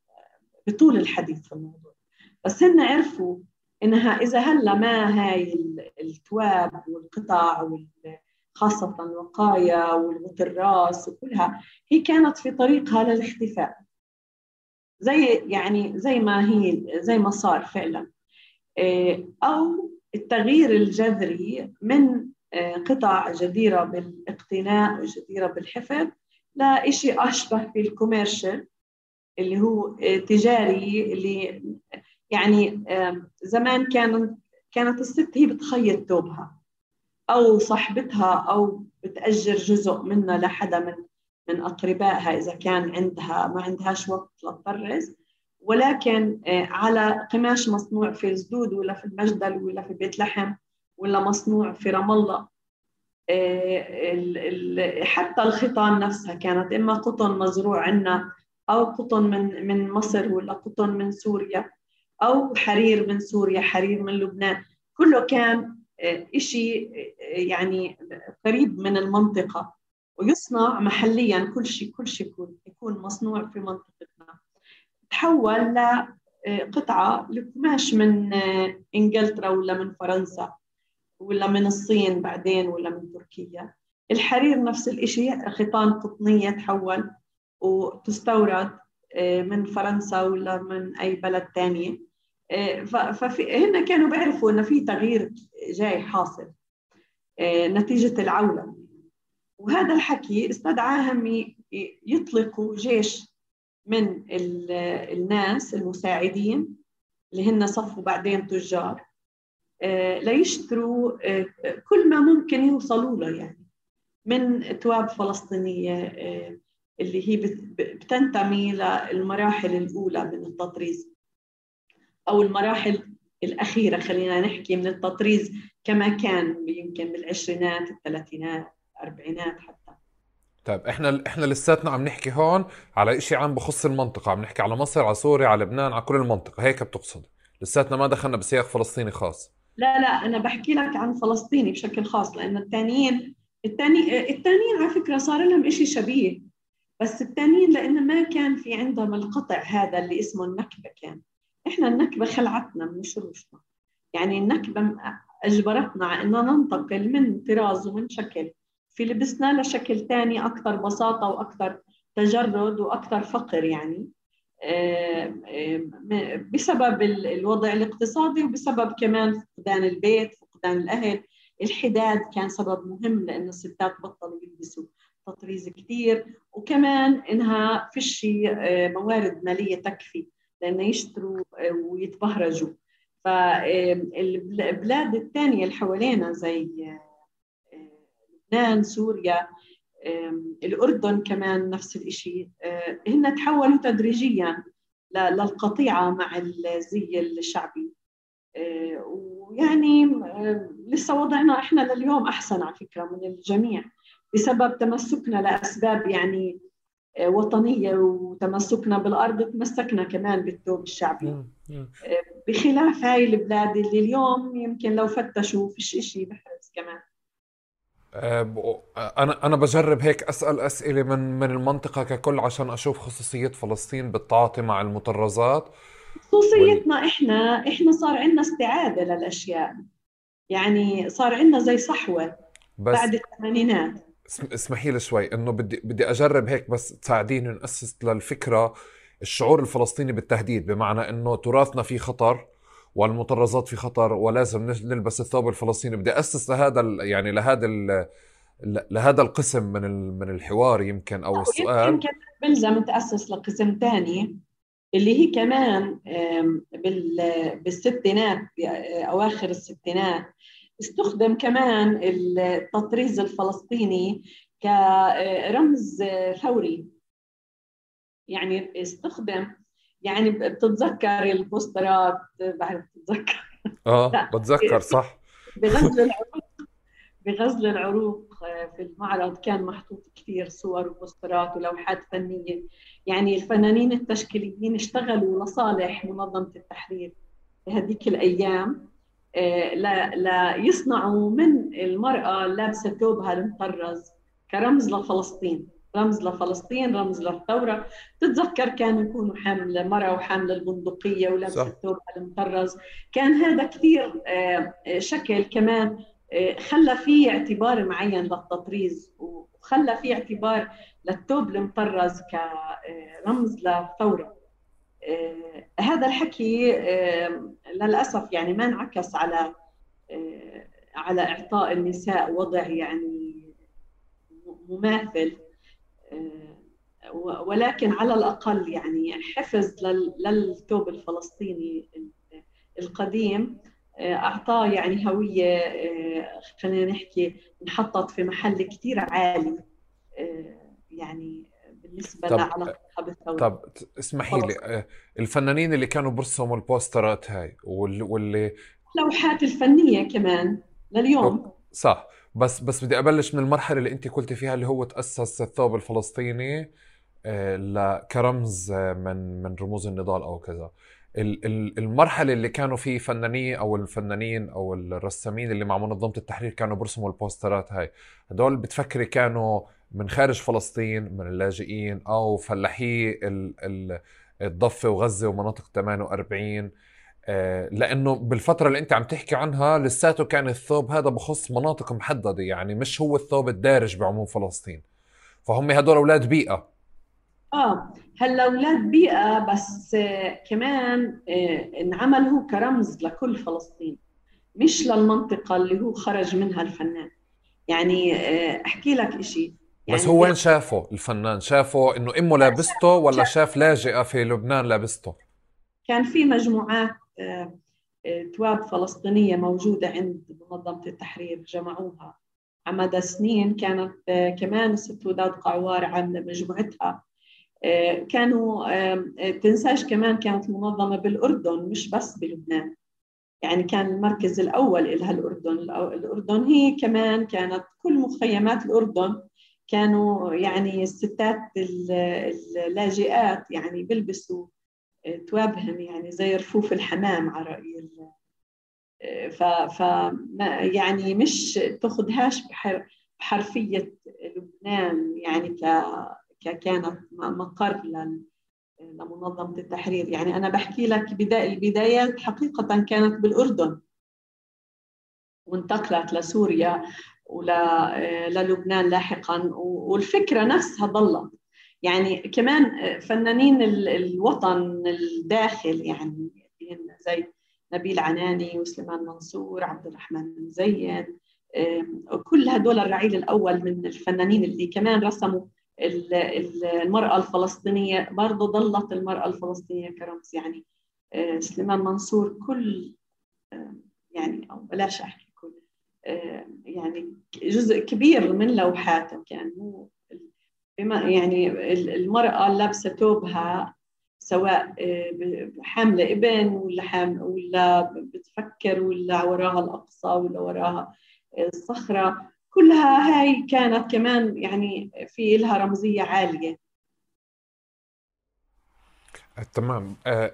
بطول الحديث في الموضوع. بس هن عرفوا إنها إذا هلأ ما هاي التواب والقطع خاصة الوقاية والغط الرأس وكلها هي كانت في طريقها للاختفاء زي يعني زي ما هي زي ما صار فعلا. آه، أو التغيير الجذري من قطع جديرة بالاقتناء وجديرة بالحفظ لشيء أشبه في الكوميرشل اللي هو آه، تجاري اللي يعني زمان كانت كانت الست هي بتخيط ثوبها أو صاحبتها أو بتأجر جزء منها لحدا من من أقربائها إذا كان عندها ما عندهاش وقت لتطرز. ولكن آه، على قماش مصنوع في الزدود ولا في المجدل ولا في بيت لحم ولا مصنوع في رام الله. آه، حتى الخيطان نفسها كانت إما قطن مزروع عندنا أو قطن من من مصر ولا قطن من سوريا أو حرير من سوريا حرير من لبنان. كله كان آه، شيء يعني قريب من المنطقة. ويصنع محليا كل شيء كل شيء يكون يكون مصنوع في منطقتنا. تحول لقطعه لقماش من إنجلترا ولا من فرنسا. ولا من الصين بعدين ولا من تركيا. الحرير نفس الشيء خيطان قطنية تحول وتستورد آه، من فرنسا ولا من أي بلد ثاني آه، فهن كانوا بيعرفوا إنه في تغيير جاي حاصل آه، نتيجة العولمة وهذا الحكي استدعاهم يطلقوا جيش من الناس المساعدين اللي هن صفوا بعدين تجار. ليشتروا آه، كل ما ممكن يوصلوا له يعني من تواب فلسطينية آه، اللي هي بتنتمي للمراحل الأولى من التطريز أو المراحل الأخيرة خلينا نحكي من التطريز كما كان يمكن بالعشرينات الثلاثينات الأربعينات حتى. طيب إحنا إحنا لساتنا عم نحكي هون على شيء عم بخص المنطقة عم نحكي على مصر على سوريا على لبنان على كل المنطقة هيك بتقصد. لساتنا ما دخلنا بسياق فلسطيني خاص. لا لا أنا بحكي لك عن فلسطيني بشكل خاص لأن الثانيين الثاني الثانيين على فكرة صار لهم شيء شبيه بس الثانيين لأنه ما كان في عندهم القطع هذا اللي اسمه النكبة كان. إحنا النكبة خلعتنا من شروشنا يعني النكبة أجبرتنا على ان ننتقل من طراز ومن شكل. في لبسنا لشكل ثاني أكثر بساطة وأكثر تجرد وأكثر فقر يعني. بسبب الوضع الاقتصادي وبسبب كمان فقدان البيت فقدان الأهل. الحداد كان سبب مهم لأنه الستات بطلوا يلبسوا تطريز كثير وكمان إنها فيش آه، موارد مالية تكفي لأنه يشتروا آه، ويتبهرجوا. فالبلاد الثانية اللي حوالينا زي آه، لبنان سوريا الأردن كمان نفس الشيء آه، هن تحولوا تدريجيا للقطيعة مع الزي الشعبي. آه، ويعني آه، لسه وضعنا إحنا لليوم أحسن على فكرة من الجميع بسبب تمسكنا لأسباب يعني وطنية وتمسكنا بالأرض تمسكنا كمان بالثوب الشعبي. بخلاف هاي البلاد اللي اليوم يمكن لو فتشوا فيش شيء بحرز كمان. آه، أنا أنا بجرب هيك أسأل أسئلة من من المنطقة ككل عشان أشوف خصوصية فلسطين بالتعاطي مع المطرزات. خصوصيتنا وال... إحنا إحنا صار عندنا استعادة للأشياء. يعني صار عندنا زي صحوة بس بعد الثمانينات. اسمحي لي شوي إنه بدي بدي أجرب هيك بس تساعديني نأسس للفكرة الشعور الفلسطيني بالتهديد بمعنى إنه تراثنا فيه خطر والمطرزات في خطر ولازم نلبس الثوب الفلسطيني. بدي أسس لهذا يعني لهذا لهذا القسم من من الحوار يمكن أو السؤال. يمكن بلزم تاسس لقسم ثاني اللي هي كمان بالستينات أواخر الستينات. استخدم كمان التطريز الفلسطيني كرمز ثوري. يعني استخدم يعني بتتذكر البوسترات بعرف بتتذكر. آه بتذكر صح. [laughs] بغزل العروق بغزل العروق آه، في المعرض كان محطوط كثير صور وبوسترات ولوحات فنية. يعني الفنانين التشكيليين اشتغلوا لصالح منظمة التحرير هذيك الأيام. آه، ليصنعوا من المرأة لابسة ثوبها المطرز كرمز لفلسطين. رمز لفلسطين رمز للثورة. تتذكر كانوا يكونوا حامل مرة وحامل البندقية ولابسة الثوب المطرز. كان هذا كثير آه، شكل كمان آه، خلى فيه اعتبار معين للتطريز وخلى فيه اعتبار للثوب المطرز كرمز للثورة. آه، هذا الحكي للأسف يعني ما انعكس على على إعطاء النساء وضع يعني مماثل. ولكن على الأقل يعني حفظ للثوب الفلسطيني القديم. أعطاه يعني هوية خلينا نحكي انحطت في محل كثير عالي يعني بالنسبة لعلاقتها بالثورة. طب اسمحي لي الفنانين اللي كانوا برسموا البوسترات هاي واللي اللوحات الفنية كمان لليوم. صح. بس بس بدي أبلش من المرحلة اللي انت قلتي فيها اللي هو تأسس الثوب الفلسطيني آه، كرمز آه، من من رموز النضال أو كذا. المرحلة اللي كانوا في فنانين أو الفنانين أو الرسامين اللي مع منظمة التحرير كانوا بيرسموا البوسترات هاي. هدول بتفكري كانوا من خارج فلسطين من اللاجئين أو فلاحي الضفة وغزة ومناطق 48 آه، لأنه بالفترة اللي أنت عم تحكي عنها لساته كان الثوب هذا بخص مناطق محددة يعني مش هو الثوب الدارج بعموم فلسطين. فهم هدول أولاد بيئة. آه هلأ أولاد بيئة بس آه كمان آه انعمل هو كرمز لكل فلسطين مش للمنطقة اللي هو خرج منها الفنان. يعني آه أحكي لك شيء يعني بس هو وين شافه الفنان؟ شافه إنه إمه لابسته ولا شاف لاجئة في لبنان لابسته؟ كان في مجموعات تواب فلسطينية موجودة عند منظمة التحرير جمعوها. على مدى سنين كانت آه، كمان الست وداد قعوار عاملة مجموعتها. آه، كانوا تنساش كمان كانت منظمة بالأردن مش بس بلبنان. يعني كان المركز الأول لها الأردن. الأردن هي كمان كانت كل مخيمات الأردن كانوا يعني الستات اللاجئات يعني بيلبسوا توابهم يعني زي رفوف الحمام على رأي ف, ف يعني مش تاخذهاش بحرفية لبنان يعني ك كانت مقر لمنظمة التحرير. يعني أنا بحكي لك بداية البدايات حقيقة كانت بالأردن وانتقلت لسوريا وللبنان لاحقا والفكرة نفسها ظلت يعني كمان فنانين الوطن الداخل يعني زي نبيل عناني وسليمان منصور عبد الرحمن زين كل هدول الرعيل الأول من الفنانين اللي كمان رسموا المرأة الفلسطينية برضه ظلت المرأة الفلسطينية كرمز. يعني سليمان منصور كل يعني أو بلاش أحكي كل يعني جزء كبير من لوحاته كان. مو بما يعني المرأة لابسة ثوبها سواء آه، حاملة ابن ولا حامل ولا بتفكر ولا وراها الأقصى ولا وراها الصخرة كلها هاي كانت كمان يعني في لها رمزية عالية. تمام. أه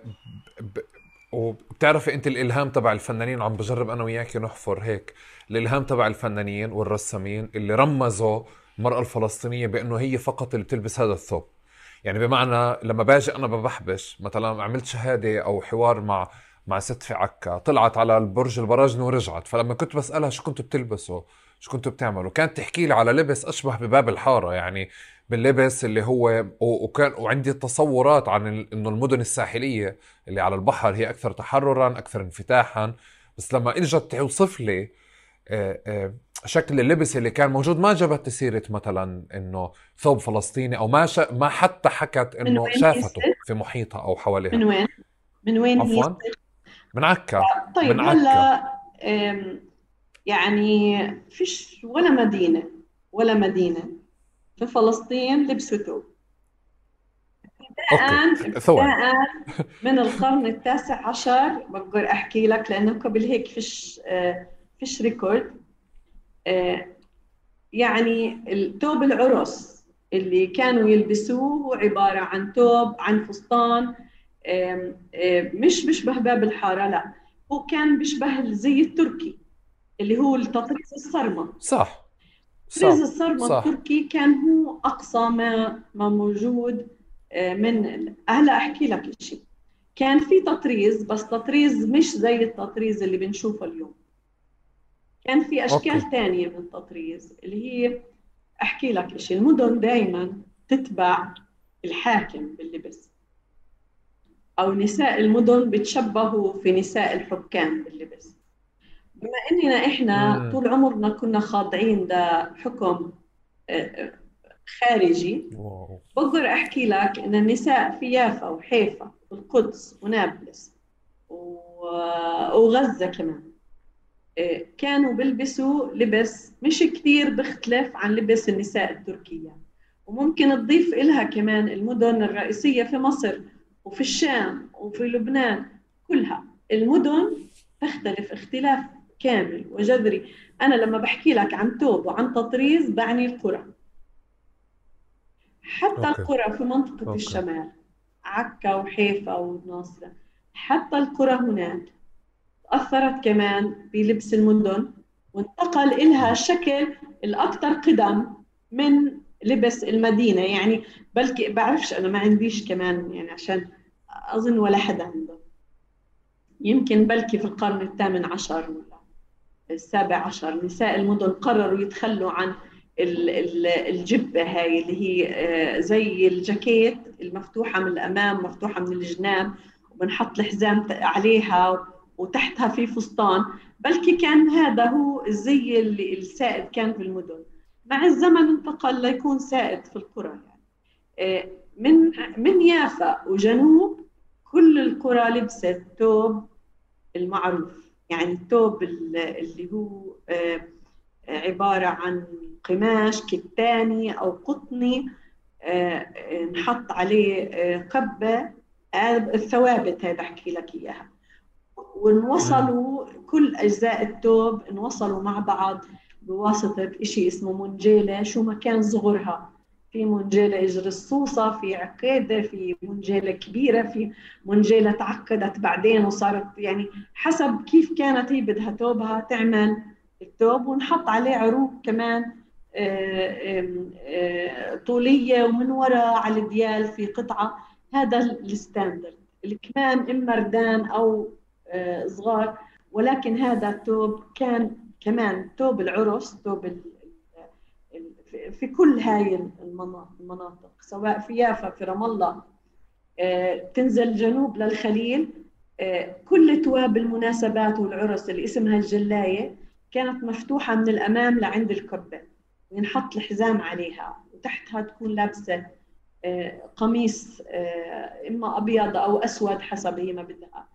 وبتعرفي أنت الإلهام تبع الفنانين عم بجرب أنا وياك نحفر هيك. الإلهام تبع الفنانين والرسامين اللي رمزوا المرأة الفلسطينية بأنه هي فقط اللي بتلبس هذا الثوب. يعني بمعنى لما باجي أنا ببحبش مثلا عملت شهادة أو حوار مع مع ست في عكا طلعت على البرج البراجن ورجعت فلما كنت بسألها شو كنتوا بتلبسوا؟ شو كنتوا بتعملوا؟ كانت تحكي لي على لبس أشبه بباب الحارة يعني باللبس اللي هو وكان وعندي تصورات عن إنه المدن الساحلية اللي على البحر هي أكثر تحررا أكثر انفتاحا. بس لما إجت توصف لي شكل اللبس اللي كان موجود ما جابت سيرة مثلا إنه ثوب فلسطيني أو ما شا... ما حتى حكت إنه شافته في محيطها أو حواليها. من وين؟ من وين عفوا؟ هي من عكا طيب من عكا. هلا يعني فيش ولا مدينة ولا مدينة في فلسطين لبسوا ثوب. ابتداء [laughs] من القرن التاسع عشر بقدر أحكي لك لأنه قبل هيك فيش آه، فيش ريكورد. آه، يعني الثوب العرس اللي كانوا يلبسوه هو عبارة عن ثوب عن فستان مش بيشبه باب الحارة لا. هو كان بيشبه الزي التركي اللي هو التطريز الصرمة. صح. تطريز الصرمة صح. التركي كان هو أقصى ما ما موجود آه، من هلا أحكي لك شيء كان في تطريز بس تطريز مش زي التطريز اللي بنشوفه اليوم. كان في أشكال ثانية من التطريز اللي هي أحكي لك شيء المدن دائما تتبع الحاكم باللبس. أو نساء المدن بتشبهوا في نساء الحكام باللبس. بما إننا إحنا طول عمرنا كنا خاضعين لحكم آه، آه، خارجي بقدر أحكي لك إن النساء في يافا وحيفا والقدس ونابلس وغزة كمان. آه، كانوا بيلبسوا لبس مش كثير بيختلف عن لبس النساء التركية وممكن تضيف إلها كمان المدن الرئيسية في مصر وفي الشام وفي لبنان كلها المدن تختلف اختلاف كامل وجذري أنا لما بحكي لك عن توب وعن تطريز بعني القرى حتى okay. القرى في منطقة okay. الشمال عكا وحيفا والناصرة حتى القرى هناك أثرت كمان بلبس المدن وانتقل إلها شكل الأكثر قدم من لبس المدينة. يعني بلكي بعرفش أنا ما عنديش كمان يعني عشان أظن ولا حدا عنده. يمكن بلكي في القرن الثامن عشر ولا السابع عشر نساء المدن قرروا يتخلوا عن الجبة هاي اللي هي آه، زي الجاكيت المفتوحة من الأمام مفتوحة من الجناب وبنحط الحزام عليها وتحتها في فستان بلكي كان هذا هو الزي اللي السائد كان في المدن. مع الزمن انتقل ليكون سائد في القرى يعني. آه، من من يافا وجنوب كل القرى لبست ثوب المعروف. يعني الثوب اللي هو آه، عبارة عن قماش كتاني أو قطني آه، نحط عليه قبة الثوابت هذا أحكي لك إياها. وانوصلوا كل أجزاء الثوب انوصلوا مع بعض بواسطة شيء اسمه منجيله شو ما كان صغرها. في منجيله اجر الصوصه في عقيدة في منجيله كبيرة في منجيله تعقدت بعدين وصارت يعني حسب كيف كانت هي بدها ثوبها تعمل الثوب ونحط عليه عروق كمان آه، آه، طولية ومن وراء على الديال في قطعة. هذا الستاندرد. الكمام إما ردان أو صغار. ولكن هذا الثوب كان كمان ثوب العرس ثوب في كل هاي المناطق سواء في يافا في رام الله. آه، تنزل جنوب للخليل. آه، كل تواب المناسبات والعرس اللي اسمها الجلاية كانت مفتوحة من الأمام لعند الكبة وينحط الحزام عليها وتحتها تكون لابسة قميص إما أبيض أو أسود حسب هي ما بدها. آه،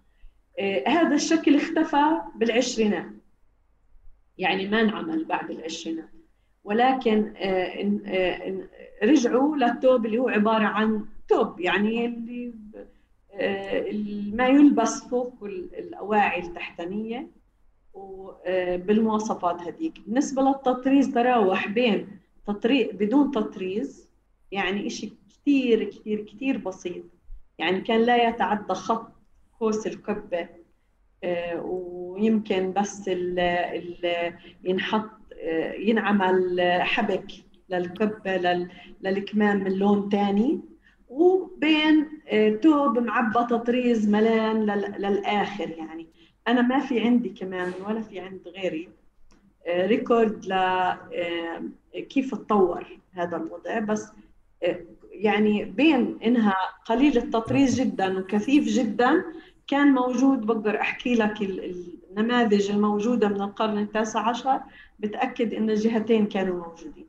هذا الشكل اختفى بالعشرينات. يعني ما انعمل بعد العشرينات. ولكن آه، آه، رجعوا للثوب اللي هو عبارة عن ثوب يعني اللي ما يلبس فوق الأواعي التحتانية وبالمواصفات هذيك. بالنسبة للتطريز تراوح بين تطريز بدون تطريز يعني إشي كثير كثير كثير بسيط. يعني كان لا يتعدى خط قوس الكبة آه، ويمكن بس ال ال ينحط آه، ينعمل حبك للكبة للكمام من لون ثاني وبين توب آه، معبى تطريز ملان للآخر يعني. أنا ما في عندي كمان ولا في عند غيري record ل كيف تطور هذا الوضع بس يعني بين إنها قليل التطريز جدا وكثيف جدا كان موجود بقدر أحكي لك النماذج الموجودة من القرن التاسع عشر بتأكد إن الجهتين كانوا موجودين.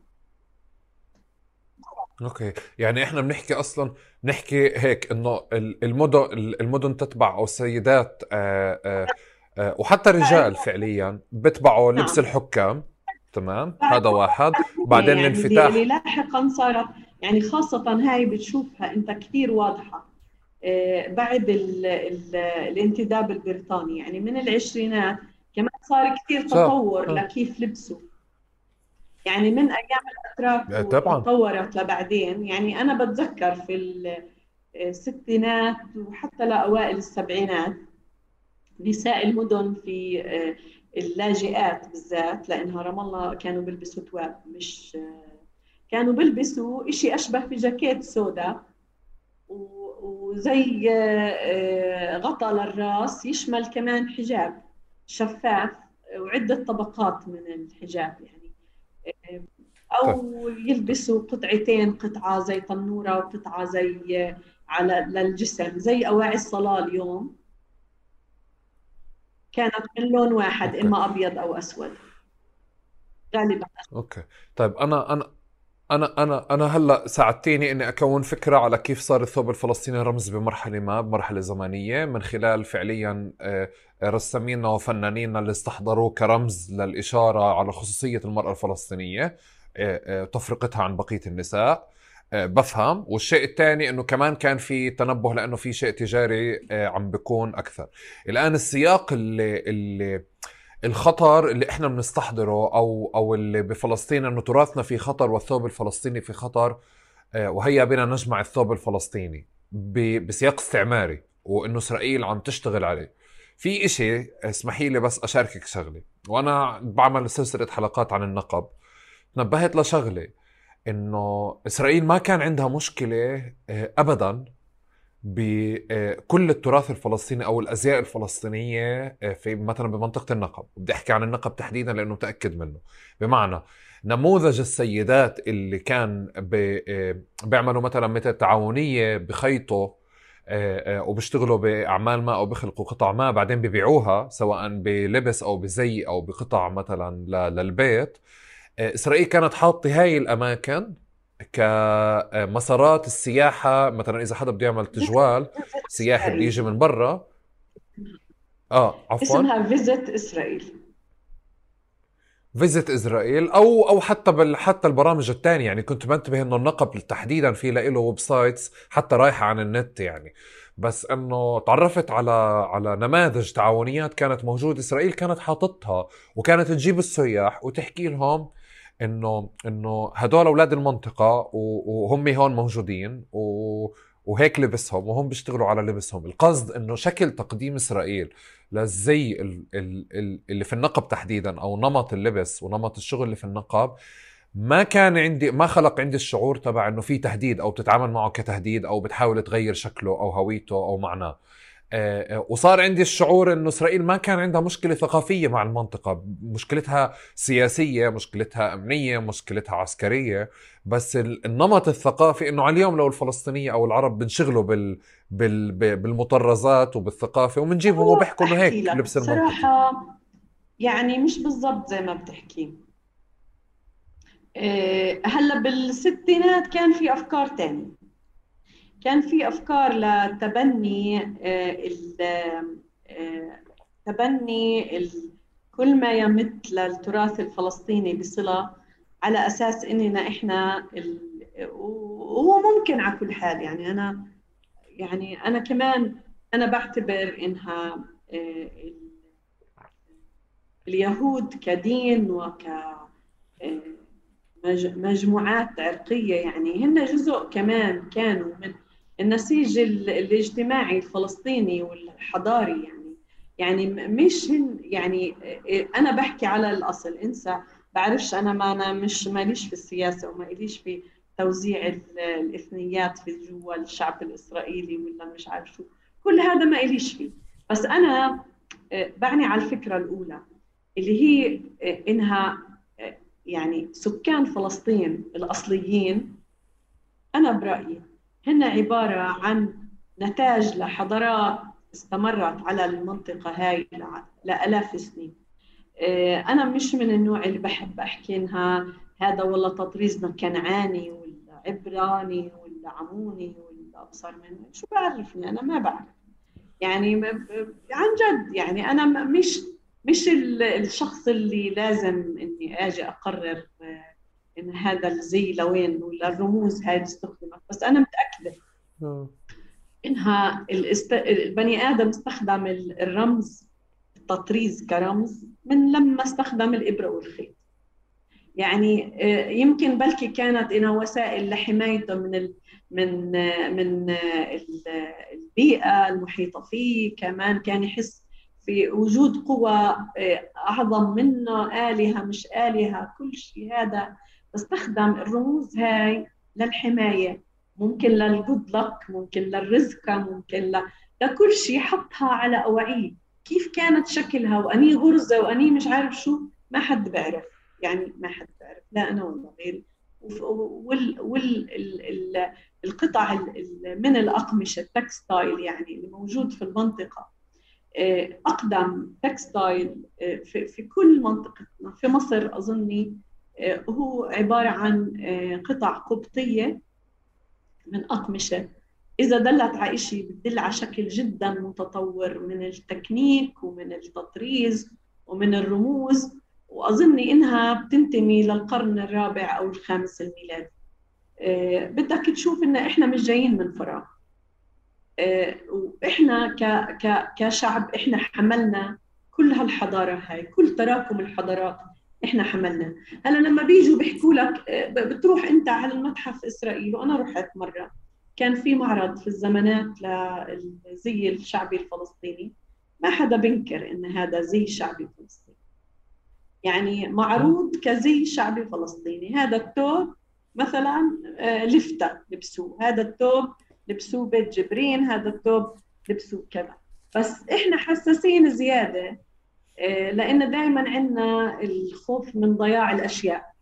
okay. يعني إحنا بنحكي أصلا بنحكي هيك إنه المدن المدن تتبع أو السيدات آآ آآ آآ وحتى الرجال فعليا بتبعوا لبس نعم. الحكام. تمام؟ هذا واحد. بعدين يعني الانفتاح. اللي لاحقا صارت يعني خاصة هاي بتشوفها أنت كثير واضحة. آه، بعد ال ال الانتداب البريطاني. يعني من العشرينات كمان صار كثير تطور لكيف لبسوا يعني من أيام الأتراك طبعا. تطورت لبعدين. يعني أنا بتذكر في الستينات وحتى لأوائل السبعينات نساء المدن في آه، اللاجئات بالذات لانها رام الله كانوا بيلبسوا تواب مش آه، كانوا بيلبسوا شيء أشبه بجاكيت سوداء وزي آه، غطاء للراس يشمل كمان حجاب شفاف وعدة طبقات من الحجاب يعني. أو طيب. يلبسوا قطعتين قطعة زي تنوره وقطعة زي على للجسم زي أواعي الصلاة اليوم. كانت من لون واحد okay. إما أبيض أو أسود. غالبا. okay. طيب أنا أنا أنا أنا أنا هلأ ساعدتيني إني أكون فكرة على كيف صار الثوب الفلسطيني رمز بمرحلة ما بمرحلة زمنية. من خلال فعليا آه، رسامينا وفنانينا اللي استحضروه كرمز للإشارة على خصوصية المرأة الفلسطينية آه، آه، تفرقتها عن بقية النساء. بفهم. والشيء الثاني إنه كمان كان في تنبه لأنه في شيء تجاري عم بيكون أكثر. الآن السياق اللي اللي الخطر اللي إحنا بنستحضره أو أو اللي بفلسطين إنه تراثنا في خطر والثوب الفلسطيني في خطر آه، وهيا بنا نجمع الثوب الفلسطيني بسياق استعماري وإنه إسرائيل عم تشتغل عليه. في إشي اسمحي لي بس أشاركك شغلة وأنا بعمل سلسلة حلقات عن النقب. تنبهت لشغلة إنه إسرائيل ما كان عندها مشكلة آه، ابدا بكل التراث الفلسطيني أو الأزياء الفلسطينية آه، في مثلا بمنطقة النقب. بدي أحكي عن النقب تحديدا لأنه متأكد منه. بمعنى نموذج السيدات اللي كان آه، بيعملوا مثلا مثل تعاونية بخيطوا آه، وبيشتغلوا بأعمال ما أو بيخلقوا قطع ما بعدين ببيعوها سواء بلبس أو بزي أو بقطع مثلا للبيت. إسرائيل كانت حاطة هاي الأماكن كمسارات السياحة مثلا إذا حدا بده يعمل تجوال سياحي بده يجي من برا. آه عفوا. اسمها فيزيت اسرائيل visit Israel أو أو حتى بال حتى البرامج الثانية يعني كنت بنتبه إنه النقب تحديدا في له websites حتى رايحة عن النت يعني. بس إنه تعرفت على على نماذج تعاونيات كانت موجودة. إسرائيل كانت حاططها وكانت تجيب السياح وتحكي لهم إنه إنه هدول أولاد المنطقة وهم هون موجودين وهيك لبسهم وهم بيشتغلوا على لبسهم. القصد إنه شكل تقديم إسرائيل للزي اللي في النقب تحديدا أو نمط اللبس ونمط الشغل اللي في النقب. ما كان عندي ما خلق عندي الشعور تبع إنه في تهديد أو بتتعامل معه كتهديد أو بتحاول تغير شكله أو هويته أو معناه. وصار عندي الشعور إنه إسرائيل ما كان عندها مشكلة ثقافية مع المنطقة. مشكلتها سياسية مشكلتها أمنية مشكلتها عسكرية. بس النمط الثقافي إنه على اليوم لو الفلسطينية أو العرب بنشغلوا بال, بال... بالمطرزات وبالثقافة وبنجيبهم وبيحكوا إنه هيك لبس المنطقة. صراحة يعني مش بالضبط زي ما بتحكي. آه، هلا بالستينات كان في أفكار تانية. كان في أفكار لتبني آه، آه، تبني كل ما يمت للتراث الفلسطيني بصلة على أساس إننا إحنا وهو ممكن على كل حال يعني أنا يعني أنا كمان أنا بعتبر إنها آه، اليهود كدين وك مجموعات عرقية يعني هن جزء كمان كانوا من النسيج الاجتماعي الفلسطيني والحضاري يعني. يعني مش يعني أنا بحكي على الأصل. إنسى بعرفش أنا ما أنا مش ماليش في السياسة وما إليش في توزيع الإثنيات في جوا الشعب الإسرائيلي ولا مش عارف شو. كل هذا ما إليش فيه. بس أنا بعني على الفكرة الأولى اللي هي إنها يعني سكان فلسطين الأصليين أنا برأيي هن عبارة عن نتاج لحضارات استمرت على المنطقة هاي لآلاف السنين. أنا مش من النوع اللي بحب أحكي إنها هذا والله تطريزنا كنعاني ولا عبراني ولا عموني ولا أبصر منه شو بعرفني؟ أنا ما بعرف. يعني عن جد يعني أنا مش مش الشخص اللي لازم إني أجي أقرر إن هذا الزي لوين ولا الرموز هاي استخدمت بس أنا متأكدة آه. إنها البني آدم استخدم الرمز التطريز كرمز من لما استخدم الإبرة والخيط. يعني آه، يمكن بلكي كانت إنها وسائل لحمايته من ال من آه، من البيئة المحيطة فيه. كمان كان يحس في وجود قوى أعظم منه آلهة مش آلهة كل شيء هذا استخدم الرموز هاي للحماية. ممكن لل good luck ممكن للرزقة ممكن ل... لكل شيء حطها على أواعيه. كيف كانت شكلها؟ وأني غرزة وأني مش عارف شو؟ ما حد بيعرف يعني ما حد بيعرف لا أنا ولا غيري وال وال ال ال القطع من الأقمشة ال textile يعني اللي موجود في المنطقة. آه، أقدم textile آه، في, في كل منطقتنا في مصر أظني هو عبارة عن قطع قبطية من أقمشة إذا دلت على شيء بتدل على شكل جدا متطور من التكنيك ومن التطريز ومن الرموز وأظني إنها بتنتمي للقرن الرابع أو الخامس الميلادي آه، بدك تشوف إن إحنا مش جايين من فراغ. آه، وإحنا كشعب إحنا حملنا كل هالحضارة هاي كل تراكم الحضارات. إحنا حملنا. هلا لما بيجوا بيحكوا لك آه، بتروح أنت على المتحف اسرائيل وأنا رحت مرة. كان في معرض في الزمانات للزي الشعبي الفلسطيني. ما حدا بينكر إن هذا زي شعبي فلسطيني. يعني معروض كزي شعبي فلسطيني. هذا الثوب مثلا آه، لفتة لبسوه. هذا الثوب لبسوه بيت جبرين هذا الثوب لبسوه كذا. بس إحنا حساسين زيادة آه، لأن دائما عندنا الخوف من ضياع الأشياء.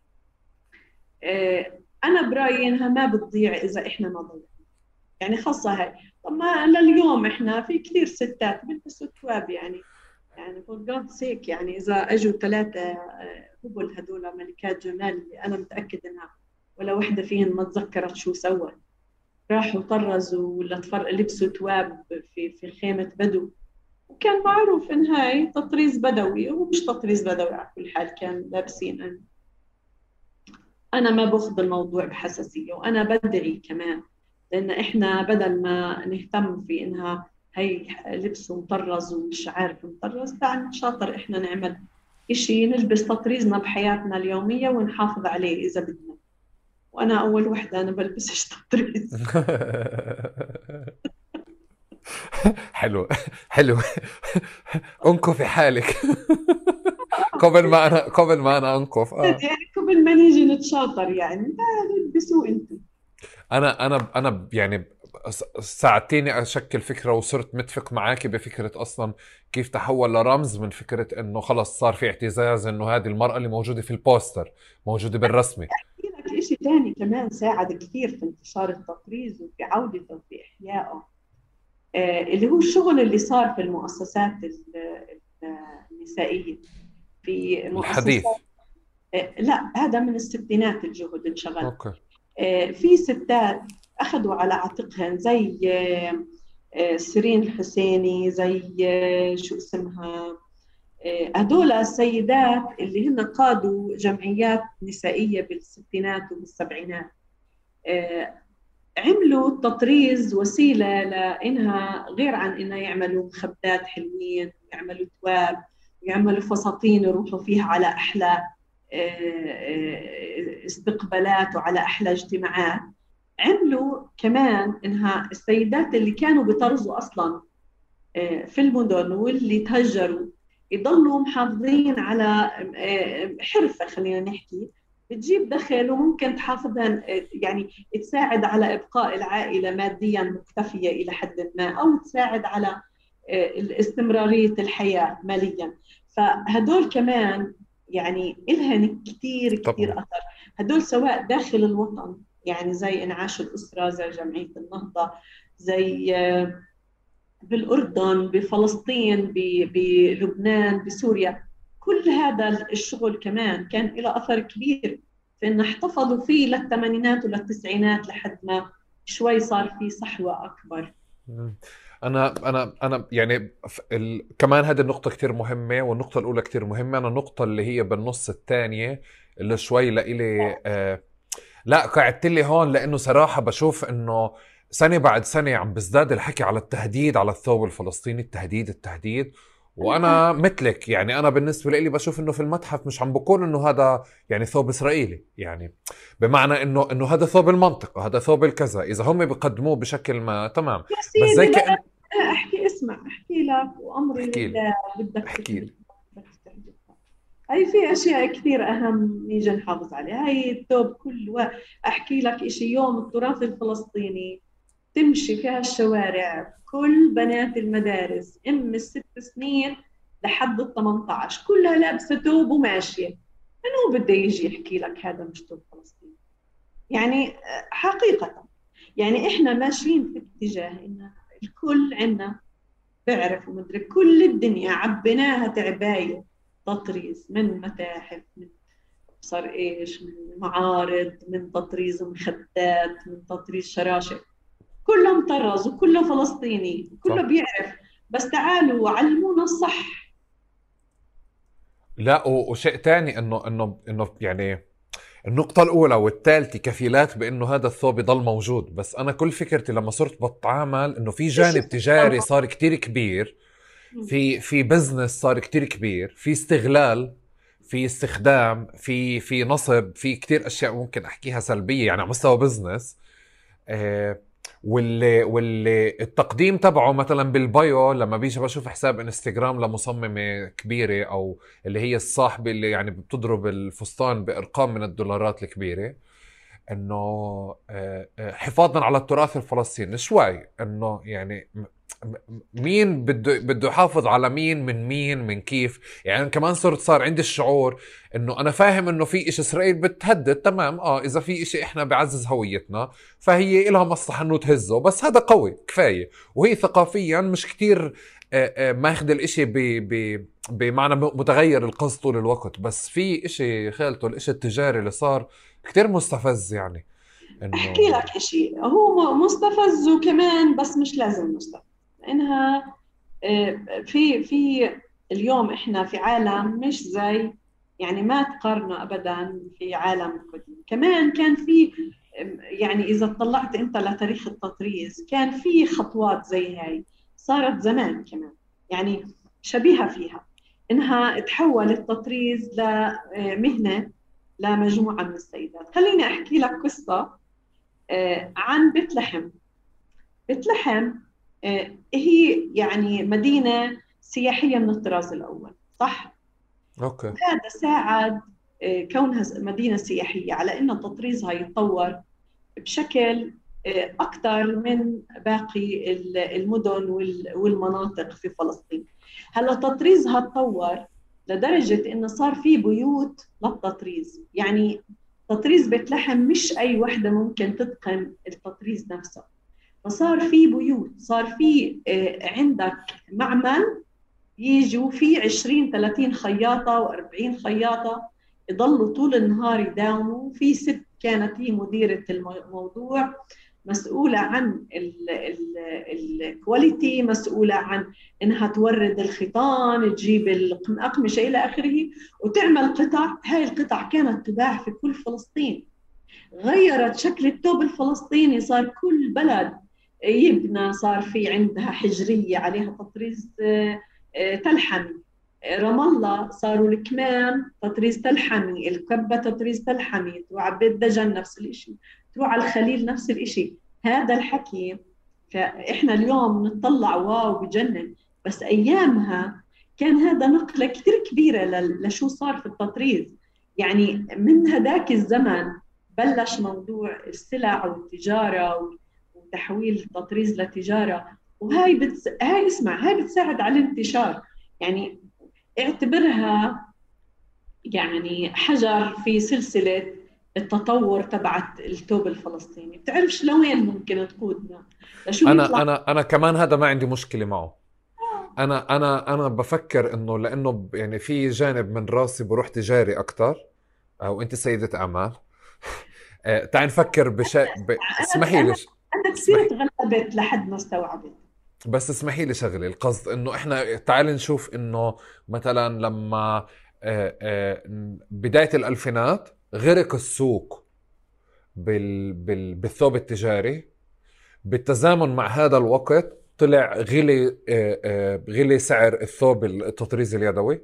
آه، أنا برأيي إنها ما بتضيع إذا إحنا ما ضيعنا. يعني خاصة هاي. طب ما لليوم إحنا في كثير ستات بيلبسوا ثواب يعني. يعني for God's sake يعني إذا أجوا ثلاثة آه، هبل هدول ملكات جمال اللي أنا متأكد إنها ولا وحدة فيهن ما تذكرت شو سوت راحوا طرزوا ولا لبسوا ثواب في في خيمة بدو. وكان معروف إن هاي تطريز بدوي ومش تطريز بدوي على كل حال كان لابسين أنا ما باخذ الموضوع بحساسية وأنا بدعي كمان لأن إحنا بدل ما نهتم في إنها هي لبس مطرز ومش عارف مطرز تعال شاطر إحنا نعمل إشي نلبس تطريزنا بحياتنا اليومية ونحافظ عليه إذا بدنا. وأنا أول وحدة أنا بلبسش تطريز. [laughs] [laughs] حلو حلو. انكفي حالك. قبل ما أنا قبل ما أنا انكف آه. يعني قبل ما نيجي نتشاطر يعني. البسوا أنتم أنا أنا أنا يعني ساعدتيني أشكل فكرة وصرت متفق معك بفكرة أصلا كيف تحول لرمز من فكرة إنه خلص صار في اعتزاز إنه هذه المرأة اللي موجودة في البوستر موجودة بالرسمه احكي لك شيء ثاني كمان ساعد كثير في انتشار التطريز وفي عودته وفي إحيائه. آه، اللي هو الشغل اللي صار في المؤسسات النسائية. في مؤسسات الحديث آه، لا هذا من الستينات الجهد انشغل. okay. آه، في ستات أخذوا على عاتقهن زي سيرين الحسيني زي شو اسمها؟ هدول السيدات اللي هن قادوا جمعيات نسائية بالستينات وبالسبعينات. عملوا التطريز وسيلة لإنها غير عن إنها يعملوا مخبات حلوين يعملوا تواب يعملوا فساتين يروحوا فيها على أحلى آه، آه، استقبالات وعلى أحلى اجتماعات. عملوا كمان إنها السيدات اللي كانوا بيطرزوا أصلا آه، في المدن واللي تهجروا يضلوا محافظين على حرفة خلينا نحكي. بتجيب دخل وممكن تحافظها يعني تساعد على إبقاء العائلة ماديا مكتفية إلى حد ما أو تساعد على آه، استمراريه الحياة ماليا. فهدول كمان يعني إلهن كثير كثير أثر. هدول سواء داخل الوطن يعني زي انعاش الأسرة زي جمعية النهضة زي بالأردن بفلسطين بلبنان بسوريا. كل هذا الشغل كمان كان له أثر كبير في أن احتفظوا فيه للثمانينات وللتسعينات لحد ما شوي صار في صحوة أكبر. أنا أنا أنا يعني ال... كمان هذه النقطة كتير مهمة والنقطة الأولى كتير مهمة. أنا النقطة اللي هي بالنص الثانية اللي شوي لإلي آه لا قعدت لي هون لأنه صراحة بشوف إنه سنة بعد سنة عم بزداد الحكي على التهديد على الثوب الفلسطيني التهديد التهديد. وأنا مثلك يعني أنا بالنسبة لي بشوف إنه في المتحف مش عم بقول إنه هذا يعني ثوب إسرائيلي يعني بمعنى إنه إنه هذا ثوب المنطقة هذا ثوب الكذا إذا هم بيقدموه بشكل ما تمام. بس زي كأن... احكي اسمع احكي لك وأمري لله بدك احكي هي في أشياء كثير أهم نيجي نحافظ عليها. هي الثوب كل أحكي لك شيء يوم التراث الفلسطيني تمشي في هالشوارع كل بنات المدارس أم الست سنين لحد ال 18 كلها لابسة ثوب وماشية. من هو بده يجي يحكي لك هذا مش ثوب فلسطيني. يعني حقيقة. يعني إحنا ماشيين في اتجاه إن الكل عندنا بعرف ومدري كل الدنيا عبيناها تعباية. تطريز من متاحف من صار إيش من معارض من تطريز مخدات من تطريز شراشف كله مطرز وكله فلسطيني كله صح. بيعرف. بس تعالوا علمونا الصح. لا وشيء ثاني إنه إنه إنه يعني النقطة الأولى والثالثة كفيلات بأنه هذا الثوب يضل موجود. بس أنا كل فكرتي لما صرت بتعامل إنه في جانب تجاري صار كتير كبير في في business صار كتير كبير في استغلال في استخدام في في نصب في كتير أشياء ممكن أحكيها سلبية يعني على مستوى business آه واللي واللي التقديم تبعه مثلا بال bio لما بيجي بشوف حساب إنستغرام لمصممة كبيرة أو اللي هي الصاحبة اللي يعني بتضرب الفستان بأرقام من الدولارات الكبيرة إنه آه، آه، حفاظا على التراث الفلسطيني. شوي إنه يعني مين بده بده يحافظ على مين من مين من كيف؟ يعني كمان صرت صار عندي الشعور إنه أنا فاهم إنه في إشي إسرائيل بتهدد تمام. آه إذا في إشي إحنا بعزز هويتنا فهي لها مصلحة إنه تهزه بس هذا قوي كفاية. وهي ثقافيا مش كتير آه، ماخذ الإشي بمعنى متغير القصد طول الوقت. بس في إشي خالته الإشي التجاري اللي صار كتير مستفز يعني. إنه... أحكي لك إشي هو مستفز وكمان بس مش لازم مستفز. لانها آه، في في اليوم إحنا في عالم مش زي يعني ما تقارنوا ابدا في عالم قديم. كمان كان في يعني إذا طلعت أنت لتاريخ التطريز كان في خطوات زي هاي صارت زمان كمان يعني شبيهة فيها. إنها تحول التطريز لمهنه لمجموعة من السيدات. خليني أحكي لك قصة آه، عن بيت لحم. بيت لحم آه، هي يعني مدينة سياحية من الطراز الأول صح؟ أوكي. هذا ساعد آه، كونها مدينة سياحية على أن تطريزها يتطور بشكل آه، أكثر من باقي المدن والمناطق في فلسطين. هلا تطريزها تطور لدرجة إنه صار في بيوت للتطريز. يعني تطريز بيت لحم مش أي وحدة ممكن تتقن التطريز نفسه. فصار في بيوت صار في آه، عندك معمل يجوا في 20 30 خياطة و40 خياطة يضلوا طول النهار يداوموا. في ست كانت هي مديرة الموضوع مسؤولة عن الكواليتي مسؤولة عن إنها تورد الخيطان تجيب الأقمشة إلى آخره وتعمل قطع. هاي القطع كانت تباع في كل فلسطين. غيرت شكل الثوب الفلسطيني صار كل بلد يبنى صار في عندها حجرية عليها تطريز آه، آه، تلحمي. رام الله صاروا الكمام تطريز تلحمي الكبة تطريز تلحمي تروح على بيت دجن نفس الشيء تروح على الخليل نفس الشيء هذا الحكي فإحنا اليوم نطلع واو بجنن بس أيامها كان هذا نقلة كثير كبيرة لشو صار في التطريز. يعني من هذاك الزمن بلش موضوع السلع والتجارة تحويل التطريز لتجارة. وهي بتس... هاي اسمع هاي بتساعد على الانتشار. يعني اعتبرها يعني حجر في سلسلة التطور تبعت الثوب الفلسطيني. بتعرفش لوين ممكن تقودنا؟ لشو أنا أنا أنا كمان هذا ما عندي مشكلة معه. أنا أنا أنا بفكر إنه لأنه يعني في جانب من راسي بروح تجاري أكثر أو انت سيدة أعمال. [laughs] آه، تعال نفكر بشيء ب... اسمحي لي كثير تغلبت لحد ما استوعبت بس اسمحي لي شغله القصد إنه إحنا تعال نشوف إنه مثلا لما آه، آه، بداية الألفينات غرق السوق بال... بال... بالثوب التجاري. بالتزامن مع هذا الوقت طلع غلي غلي سعر الثوب التطريز اليدوي. آه،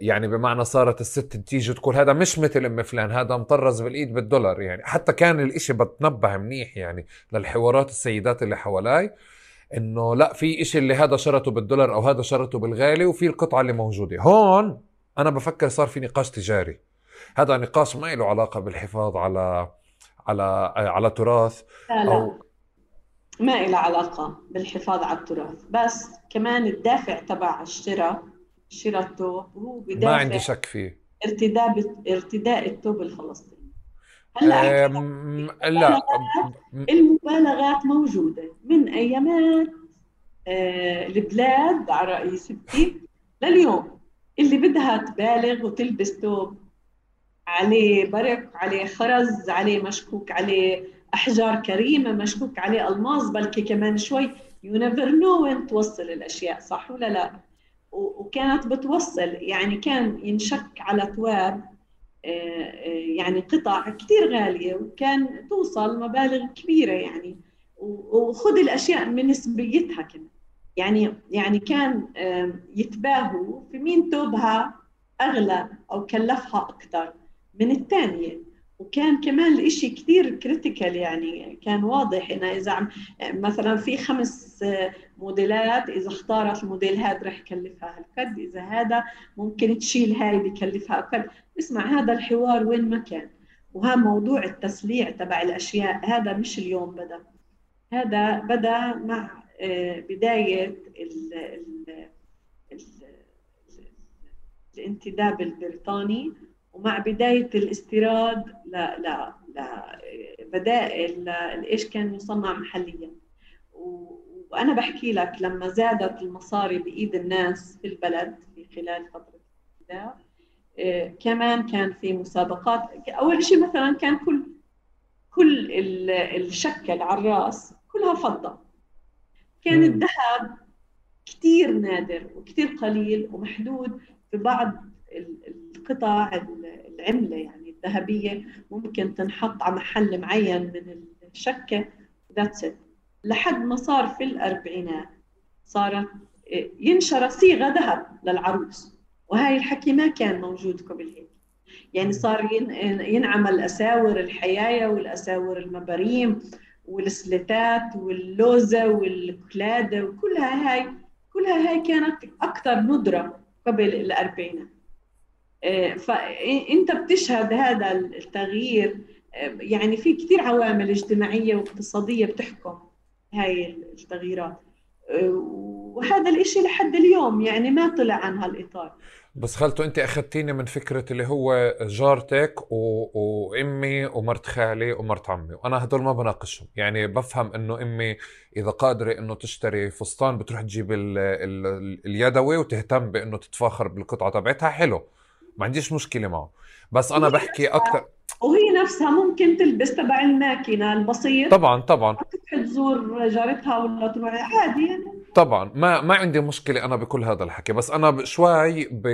يعني بمعنى صارت الست تيجي تقول هذا مش مثل أم فلان هذا مطرز بالإيد بالدولار يعني حتى كان الإشي بتنبه منيح يعني للحوارات السيدات اللي حوالي إنه لا في إشي اللي هذا شرته بالدولار أو هذا شرته بالغالي وفي القطعة اللي موجودة هون أنا بفكر صار في نقاش تجاري هذا نقاش ما له علاقة بالحفاظ على على على تراث لا لا. أو ما له علاقة بالحفاظ على التراث بس كمان الدافع تبع الشراء شراء الثوب هو بدافع ما عندي شك فيه. ارتداء ارتداء الثوب الفلسطيني. هلأ لا المبالغات موجودة. من أيامات آه البلاد على رأي ستي لليوم اللي بدها تبالغ وتلبس ثوب عليه برك عليه خرز عليه مشكوك عليه أحجار كريمة مشكوك عليه ألماظ بلكي كمان شوي you never know وين توصل الأشياء صح ولا لا؟ وكانت بتوصل يعني كان ينشك على تواب آه، آه، يعني قطع كثير غالية وكان توصل مبالغ كبيرة يعني. وخذ الأشياء من نسبيتها كمان يعني يعني كان يتباهوا في مين توبها أغلى أو كلفها أكثر من الثانية. وكان كمان الإشي كثير critical يعني كان واضح إنه إذا مثلا في خمس موديلات إذا اختارت الموديل هذا رح يكلفها هالقد إذا هذا ممكن تشيل هاي بكلفها أقل. اسمع هذا الحوار وين ما كان. وها موضوع التسليع تبع الأشياء هذا مش اليوم بدأ. هذا بدأ مع آه، بداية ال ال ال الانتداب البريطاني ومع بداية الاستيراد ل ل لبدائل إيش كان يصنع محليا. وأنا بحكي لك لما زادت المصاري بإيد الناس في البلد في خلال فترة الاستيراد آه، كمان كان في مسابقات. أول شيء مثلا كان كل كل الشكل على الرأس كلها فضة. كان الذهب كثير نادر وكثير قليل ومحدود في بعض القطع العملة يعني الذهبية. ممكن تنحط على محل معين من الشكه ذاتس لحد ما صار في الأربعينات صارت ينشر صيغة ذهب للعروس وهاي الحكي ما كان موجود قبل هيك. يعني صار ينعمل أساور الحيايه والأساور المباريم والسلتات واللوزة والكلادة وكلها هاي كلها هاي كانت أكثر ندرة قبل الأربعينات. آه، فانت بتشهد هذا التغيير يعني في كثير عوامل اجتماعية واقتصادية بتحكم. هاي التغييرات. آه، وهذا الإشي لحد اليوم يعني ما طلع عن هالإطار. بس خالته أنت أخذتيني من فكرة اللي هو جارتك و... وأمي ومرت خالي ومرت عمي وأنا هدول ما بناقشهم. يعني بفهم إنه أمي إذا قادرة إنه تشتري فستان بتروح تجيب ال... ال... اليدوي وتهتم بإنه تتفاخر بالقطعة تبعتها حلو ما عنديش مشكلة معه. بس أنا بحكي أكثر وهي نفسها ممكن تلبس تبع الماكينة البسيط. طبعا طبعا. تزور جارتها ولا تروح عادي يعني. طبعا. ما ما عندي مشكلة أنا بكل هذا الحكي بس أنا شوي ب...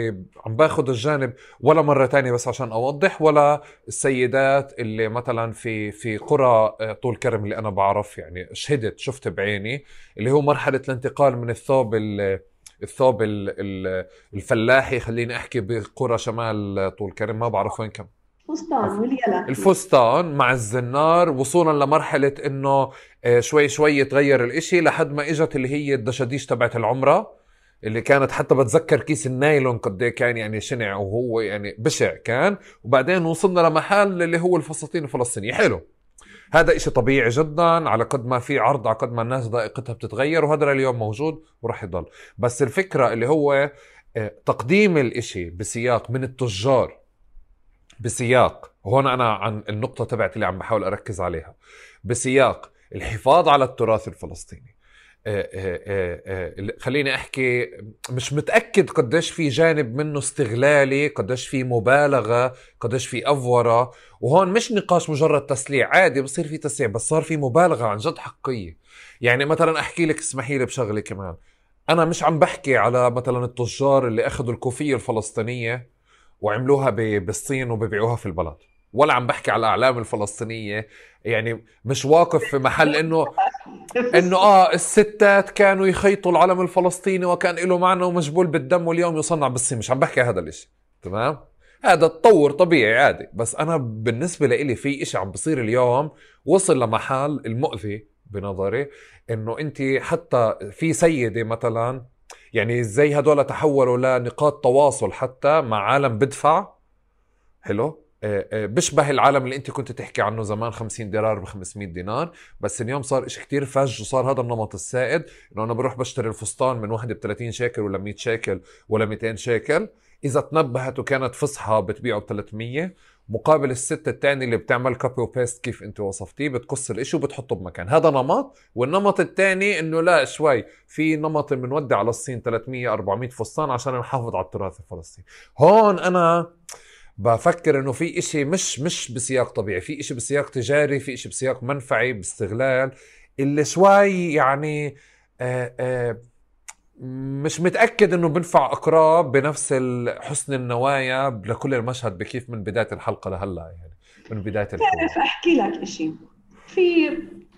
عم باخذ الجانب ولا مرة تانية بس عشان أوضح ولا السيدات اللي مثلا في في قرى آه، طول كرم اللي أنا بعرف يعني شهدت شفت بعيني اللي هو مرحلة الانتقال من الثوب اللي الثوب الفلاحي خليني أحكي بقرى شمال طول كرم ما بعرف وين كم. فستان واليلا الفستان مع الزنار وصولا لمرحلة إنه آه، شوي شوي يتغير الإشي لحد ما إجت اللي هي الدشاديش تبعت العمرة اللي كانت حتى بتذكر كيس النايلون قد إيه كان يعني شنع وهو يعني بشع كان. وبعدين وصلنا لمحل اللي هو الفساتين الفلسطينية. حلو. هذا إشي طبيعي جدا على قد ما في عرض على قد ما الناس ذائقتها بتتغير وهذا اليوم موجود وراح يضل. بس الفكرة اللي هو آه، تقديم الإشي بسياق من التجار بسياق. وهون أنا عن النقطة تبعت اللي عم بحاول أركز عليها. بسياق الحفاظ على التراث الفلسطيني. آه، آه، آه، خليني أحكي مش متأكد قديش في جانب منه استغلالي قديش في مبالغة قديش في أفورة. وهون مش نقاش مجرد تسليع عادي بصير في تسليع بس صار في مبالغة عن جد حقيه يعني مثلا أحكي لك اسمحي لي بشغلة كمان. أنا مش عم بحكي على مثلا التجار اللي أخذوا الكوفية الفلسطينية وعملوها بالصين وببيعوها في البلد. ولا عم بحكي على الأعلام الفلسطينية. يعني مش واقف في محل انه إنه آه الستات كانوا يخيطوا العلم الفلسطيني وكان له معنى ومجبول بالدم واليوم يصنع بالصين. مش عم بحكي هذا الإشي. تمام؟ هذا تطور طبيعي عادي. بس أنا بالنسبة لإلي في إشي عم بصير اليوم وصل لمحل المؤذي بنظري إنه انت حتى في سيدة مثلا يعني زي هدول تحولوا لنقاط تواصل حتى مع عالم بدفع؟ حلو. آه، آه، بيشبه العالم اللي أنت كنت تحكي عنه زمان 50 دينار ب 500 دينار. بس اليوم صار إشي كتير فج وصار هذا النمط السائد. إنه أنا بروح بشتري الفستان من واحدة ب 30 شيكل ولا 100 شيكل ولا 200 شيكل. إذا تنبهت وكانت فصحى بتبيعه ب 300 مقابل الست الثاني اللي بتعمل copy و paste كيف انت وصفتيه بتقص الإشي وبتحطه بمكان. هذا نمط والنمط الثاني إنه لا شوي في نمط بنودي على الصين 300 400 فستان عشان نحافظ على التراث الفلسطيني. هون أنا بفكر إنه في إشي مش مش بسياق طبيعي في إشي بسياق تجاري في إشي بسياق منفعي باستغلال اللي شوي يعني آآ آآ مش متأكد إنه بنفع اقراب بنفس حسن النوايا لكل المشهد بكيف من بداية الحلقة لهلا يعني من بداية الحلقة تعرف احكي لك إشي. في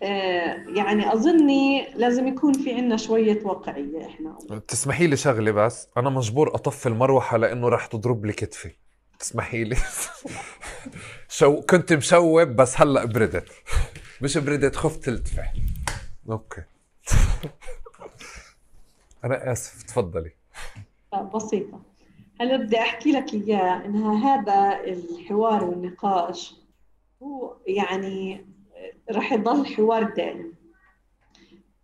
آه يعني أظني لازم يكون في عنا شوية واقعية إحنا. تسمحي لي شغلة بس؟ أنا مجبور أطفي المروحة لأنه راح تضرب لي كتفي. تسمحي لي؟ [laughs] شو كنت مشوب بس هلا بردت. مش بردت خفت تلتفع أوكي. [laughs] أنا آسف تفضلي. بسيطة. هلا بدي أحكي لك إياه إنها هذا الحوار والنقاش هو يعني رح يضل حوار دائم.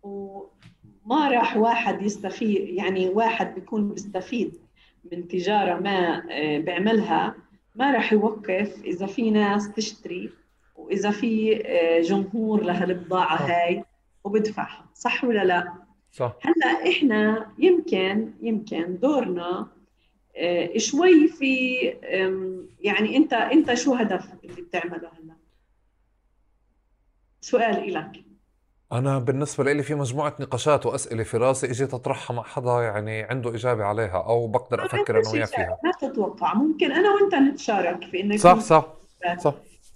وما راح واحد يستفيد يعني واحد بيكون بيستفيد من تجارة ما آه، بيعملها ما راح يوقف إذا في ناس تشتري وإذا في آه، جمهور لهالبضاعة هاي وبدفعها صح ولا لا؟ صح. هلا إحنا يمكن يمكن دورنا آه، شوي في يعني انت أنت شو هدف اللي بتعمله هلا؟ سؤال لك أنا بالنسبة لي في مجموعة نقاشات وأسئلة في راسي إجيت أطرحها مع حدا يعني عنده إجابة عليها أو بقدر أفكر أنا وياه فيها. ما تتوقع. ممكن أنا وأنت نتشارك في إنه صح صح صح.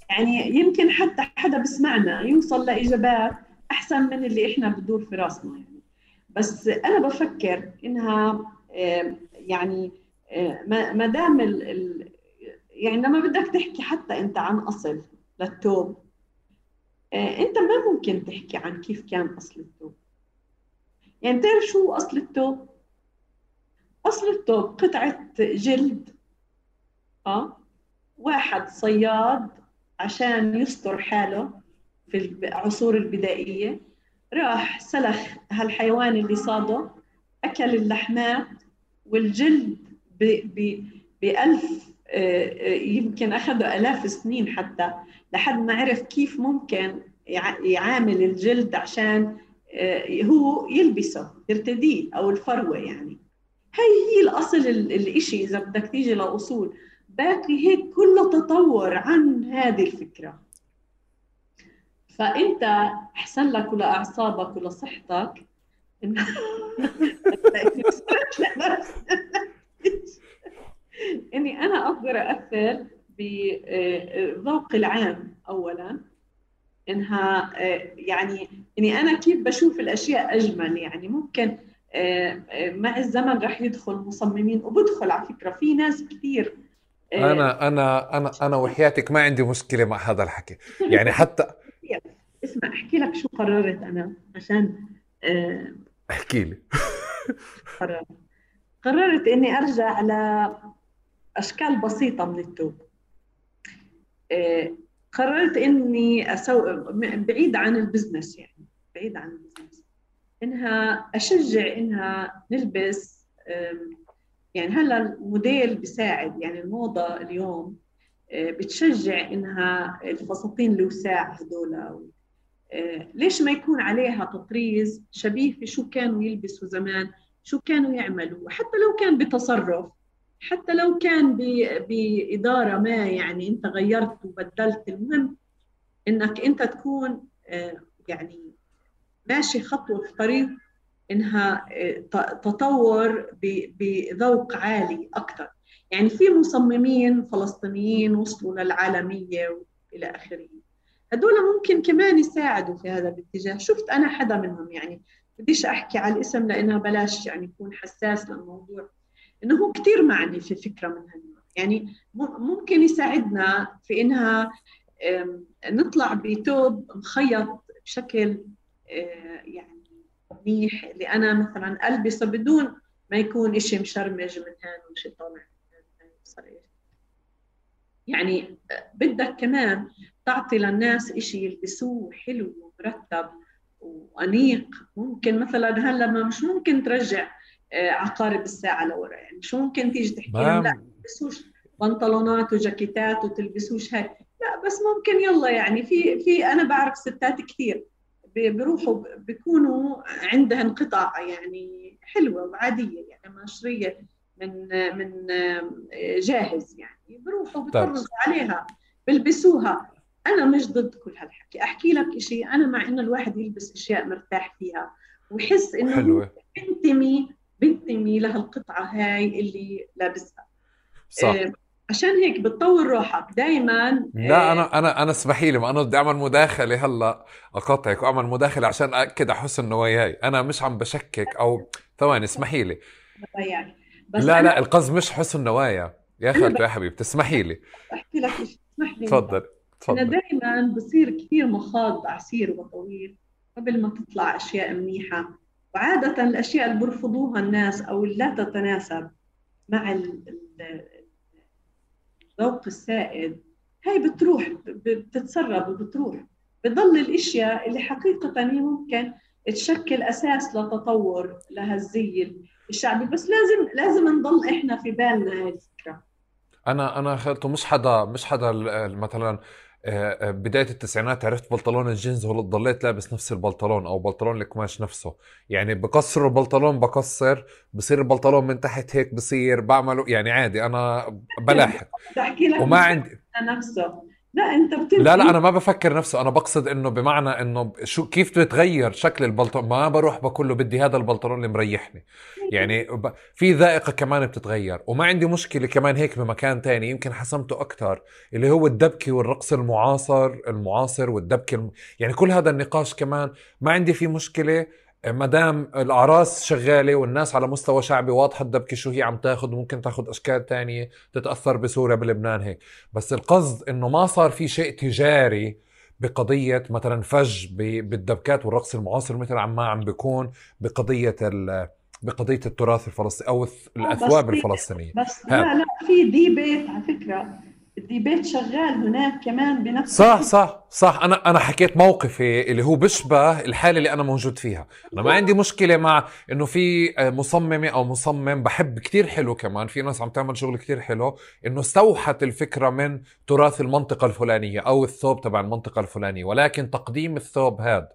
يعني يمكن حتى حدا بسمعنا يوصل لإجابات أحسن من اللي إحنا بدور في راسنا يعني. بس أنا بفكر إنها يعني ما دام يعني لما بدك تحكي حتى أنت عن أصل للتوب آه، أنت ما ممكن تحكي عن كيف كان أصل الثوب يعني بتعرف شو أصل الثوب أصل الثوب قطعة جلد آه واحد صياد عشان يستر حاله في العصور البدائية. راح سلخ هالحيوان اللي صاده أكل اللحمات والجلد بألف آه، يمكن أخذوا آلاف السنين حتى لحد ما عرف كيف ممكن يعامل الجلد عشان آه، هو يلبسه يرتديه أو الفروة يعني. هي هي الأصل الإشي إذا بدك تيجي لأصول. باقي هيك كله تطور عن هذه الفكرة. فأنت أحسن لك ولأعصابك ولصحتك. إني أنا أقدر اثر بذوق العام اولا. إنها يعني إني أنا كيف بشوف الأشياء أجمل. يعني ممكن مع الزمن رح يدخل مصممين. وبدخل على فكرة في ناس كثير أنا أنا أنا أنا وحياتك ما عندي مشكلة مع هذا الحكي. يعني حتى اسمع أحكي لك شو قررت أنا عشان احكي لي. قررت. قررت إني أرجع ل أشكال بسيطة من التوب. آه، قررت إني أسوي بعيد عن ال business يعني بعيد عن ال business. إنها أشجع إنها نلبس يعني هلا الموديل بيساعد يعني الموضة اليوم بتشجع إنها الفساتين الوساع هذول ليش ما يكون عليها تطريز شبيه في شو كانوا يلبسوا زمان شو كانوا يعملوا؟ حتى لو كان بتصرف حتى لو كان بإدارة ما يعني أنت غيرت وبدلت. المهم أنك أنت تكون يعني ماشي خطوة في طريق إنها تطور بذوق عالي أكثر يعني في مصممين فلسطينيين وصلوا للعالمية إلى آخره. هدول ممكن كمان يساعدوا في هذا الاتجاه. شفت أنا حدا منهم يعني بديش أحكي على الاسم لأنها بلاش يعني يكون حساس للموضوع. إنه هو كثير معني في فكرة من هالنوع. يعني ممكن يساعدنا في إنها نطلع بتوب مخيط بشكل آه، يعني منيح. اللي أنا مثلا ألبسه بدون ما يكون إشي مشرمج من هان وشي طالع. يعني بدك كمان تعطي للناس إشي يلبسوه حلو ومرتب وأنيق. ممكن مثلا هلأ ما مش ممكن ترجع آه، عقارب الساعة لورا يعني مش ممكن تيجي تحكي لهم لا تلبسوش بنطلونات وجاكيتات وتلبسوش هاي لا بس ممكن يلا يعني في في أنا بعرف ستات كثير بيروحوا بيكونوا عندهن قطع يعني حلوة وعادية يعني ماشرية من من جاهز يعني بروحوا بيطرزوا عليها بلبسوها. أنا مش ضد كل هالحكي. أحكي لك شيء أنا مع إنه الواحد يلبس أشياء مرتاح فيها ويحس إنه حلوة. بنتمي بنتمي لهالقطعة هاي اللي لابسها. صح. آه عشان هيك بتطور روحك دائما لا آه، أنا أنا أنا اسمحي لي ما أنا بدي أعمل مداخلة هلأ أقاطعك وأعمل مداخلة عشان أكد حسن نواياي أنا مش عم بشكك أو ثواني اسمحي لي. بس لا لا القصد مش حسن نوايا يا خالته يا حبيبي تسمحي لي. أحكي لك اسمح لي. تفضل تفضل. أنا دائما بصير كثير مخاض عسير وطويل قبل ما تطلع أشياء منيحة. وعادة الأشياء اللي برفضوها الناس أو اللي لا تتناسب مع الذوق السائد هاي بتروح بتتسرب وبتروح. بضل الأشياء اللي حقيقة ممكن تشكل أساس لتطور لهالزي الشعبي. بس لازم لازم نضل إحنا في بالنا هاي الفكرة. أنا أنا خلته مش حدا مش حدا مثلا آه، آه، بداية التسعينات عرفت بنطلون الجينز ضليت لابس نفس البنطلون أو بنطلون القماش نفسه. يعني بكسر البنطلون بكسر بصير البنطلون من تحت هيك بصير بعمله يعني عادي أنا بلاحق. [laughs] وما عندي نفسه. لا انت بتبقى لا لا أنا ما بفكر نفسه. أنا بقصد انه بمعنى انه شو كيف بتغير شكل البلطون ما بروح بقول له بدي هذا البلطون اللي مريحني. يعني ب... في ذائقة كمان بتتغير. وما عندي مشكلة كمان هيك بمكان تاني. يمكن حسمته أكثر اللي هو الدبكة والرقص المعاصر المعاصر والدبكة الم... يعني كل هذا النقاش كمان ما عندي فيه مشكلة. ما دام الأعراس شغالة والناس على مستوى شعبي واضحة الدبكه شو هي عم تاخذ وممكن تاخذ أشكال تانية تتأثر بسوريا بلبنان هيك. بس القصد إنه ما صار في شيء تجاري بقضية مثلا فج بالدبكات والرقص المعاصر مثل ما عم بيكون بقضية بقضية التراث الفلسطيني أو الأثواب الفلسطينية. بس لا لا في ديبيت على فكرة. الديبيت شغال هناك كمان بنفس صح صح صح. أنا أنا حكيت موقفي اللي هو بيشبه الحالة اللي أنا موجود فيها. أنا ما عندي مشكلة مع إنه في مصممة أو مصمم بحب كتير حلو كمان. في ناس عم تعمل شغل كتير حلو. إنه استوحت الفكرة من تراث المنطقة الفلانية أو الثوب تبع المنطقة الفلانية. ولكن تقديم الثوب هذا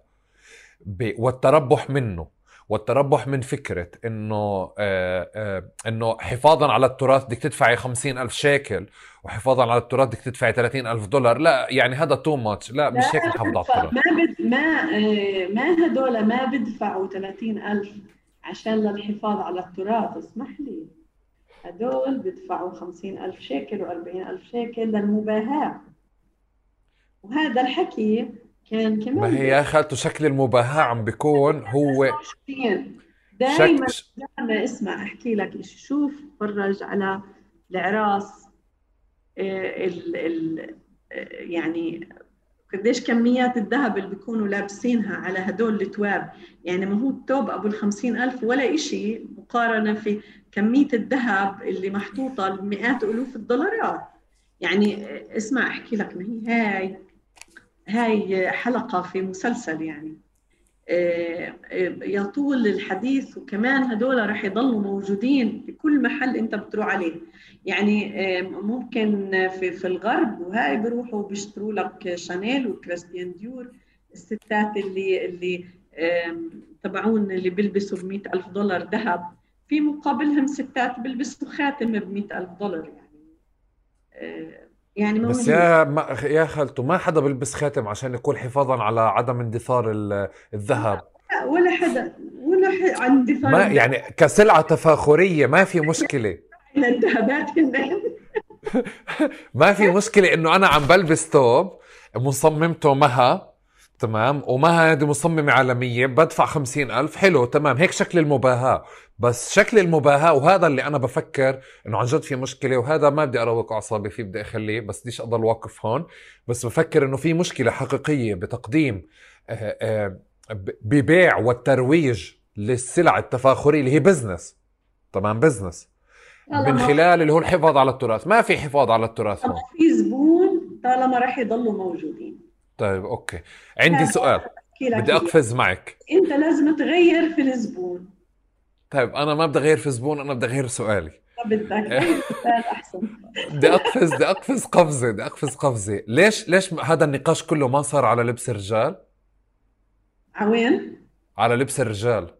والتربح منه والتربح من فكرة إنه آه آه إنه حفاظا على التراث بدك تدفعي خمسين ألف شيكل وحفاظا على التراث بدك تدفعي 30 ألف دولار. لا يعني هذا تو ماتش لا مش هيك نحافظ على التراث. ما بد ما آه ما هدول ما بدفعوا 30 ألف عشان للحفاظ على التراث. اسمح لي. هدول بدفعوا 50 ألف شيكل و40 ألف شيكل للمباهاة. وهذا الحكي كان كمان ما هي يا خالته شكل المباهاة عم بيكون هو دائما دائما اسمع أحكي لك شيء شوف فرج على العراس آه، ال ال آه، يعني قديش كميات الذهب اللي بيكونوا لابسينها على هدول التواب. يعني ما هو التوب أبو الخمسين ألف ولا إشي مقارنة في كمية الذهب اللي محطوطة لمئات ألوف الدولارات. يعني آه، اسمع أحكي لك ما هي هاي. هاي حلقة في مسلسل يعني. آه، يطول الحديث وكمان هدول رح يضلوا موجودين بكل محل انت بتروح عليه. يعني ممكن في في الغرب وهاي بيروحوا بيشتروا لك شانيل وكريستيان ديور الستات اللي اللي تبعون اللي بيلبسوا ب ألف دولار ذهب. في مقابلهم ستات بيلبسوا خاتم ب ألف دولار يعني. يعني بس يا ما يا خالته ما حدا بيلبس خاتم عشان يكون حفاظا على عدم اندثار الذهب. لا ولا حدا ولا حدا عن اندثار ما يعني كسلعة تفاخرية ما في [laughs] مشكلة. الذهبات [laughs] ما في مشكلة إنه أنا عم بلبس ثوب مصممته مها تمام؟ وما هذه مصممة عالمية؟ بدفع خمسين ألف. حلو تمام. هيك شكل المباهاة. بس شكل المباهاة وهذا اللي أنا بفكر إنه عن جد في مشكلة وهذا ما بدي أروق أعصابي فيه بدي أخليه بس بديش أضل واقف هون. بس بفكر إنه في مشكلة حقيقية بتقديم آه، آه، ببيع والترويج للسلع التفاخرية اللي هي business تمام؟ business من خلال اللي هو الحفاظ على التراث. ما في حفاظ على التراث هون. في زبون طالما راح يضلوا موجودين. طيب أوكي. عندي سؤال. بدي أقفز معك. أنت لازم تغير في الزبون. طيب أنا ما بدي أغير في زبون أنا بدي أغير سؤالي. بدك. [laughs] أحسن. بدي أقفز بدي أقفز قفزة بدي أقفز قفزة. ليش ليش هذا النقاش كله ما صار على لبس الرجال؟ عوين على لبس الرجال.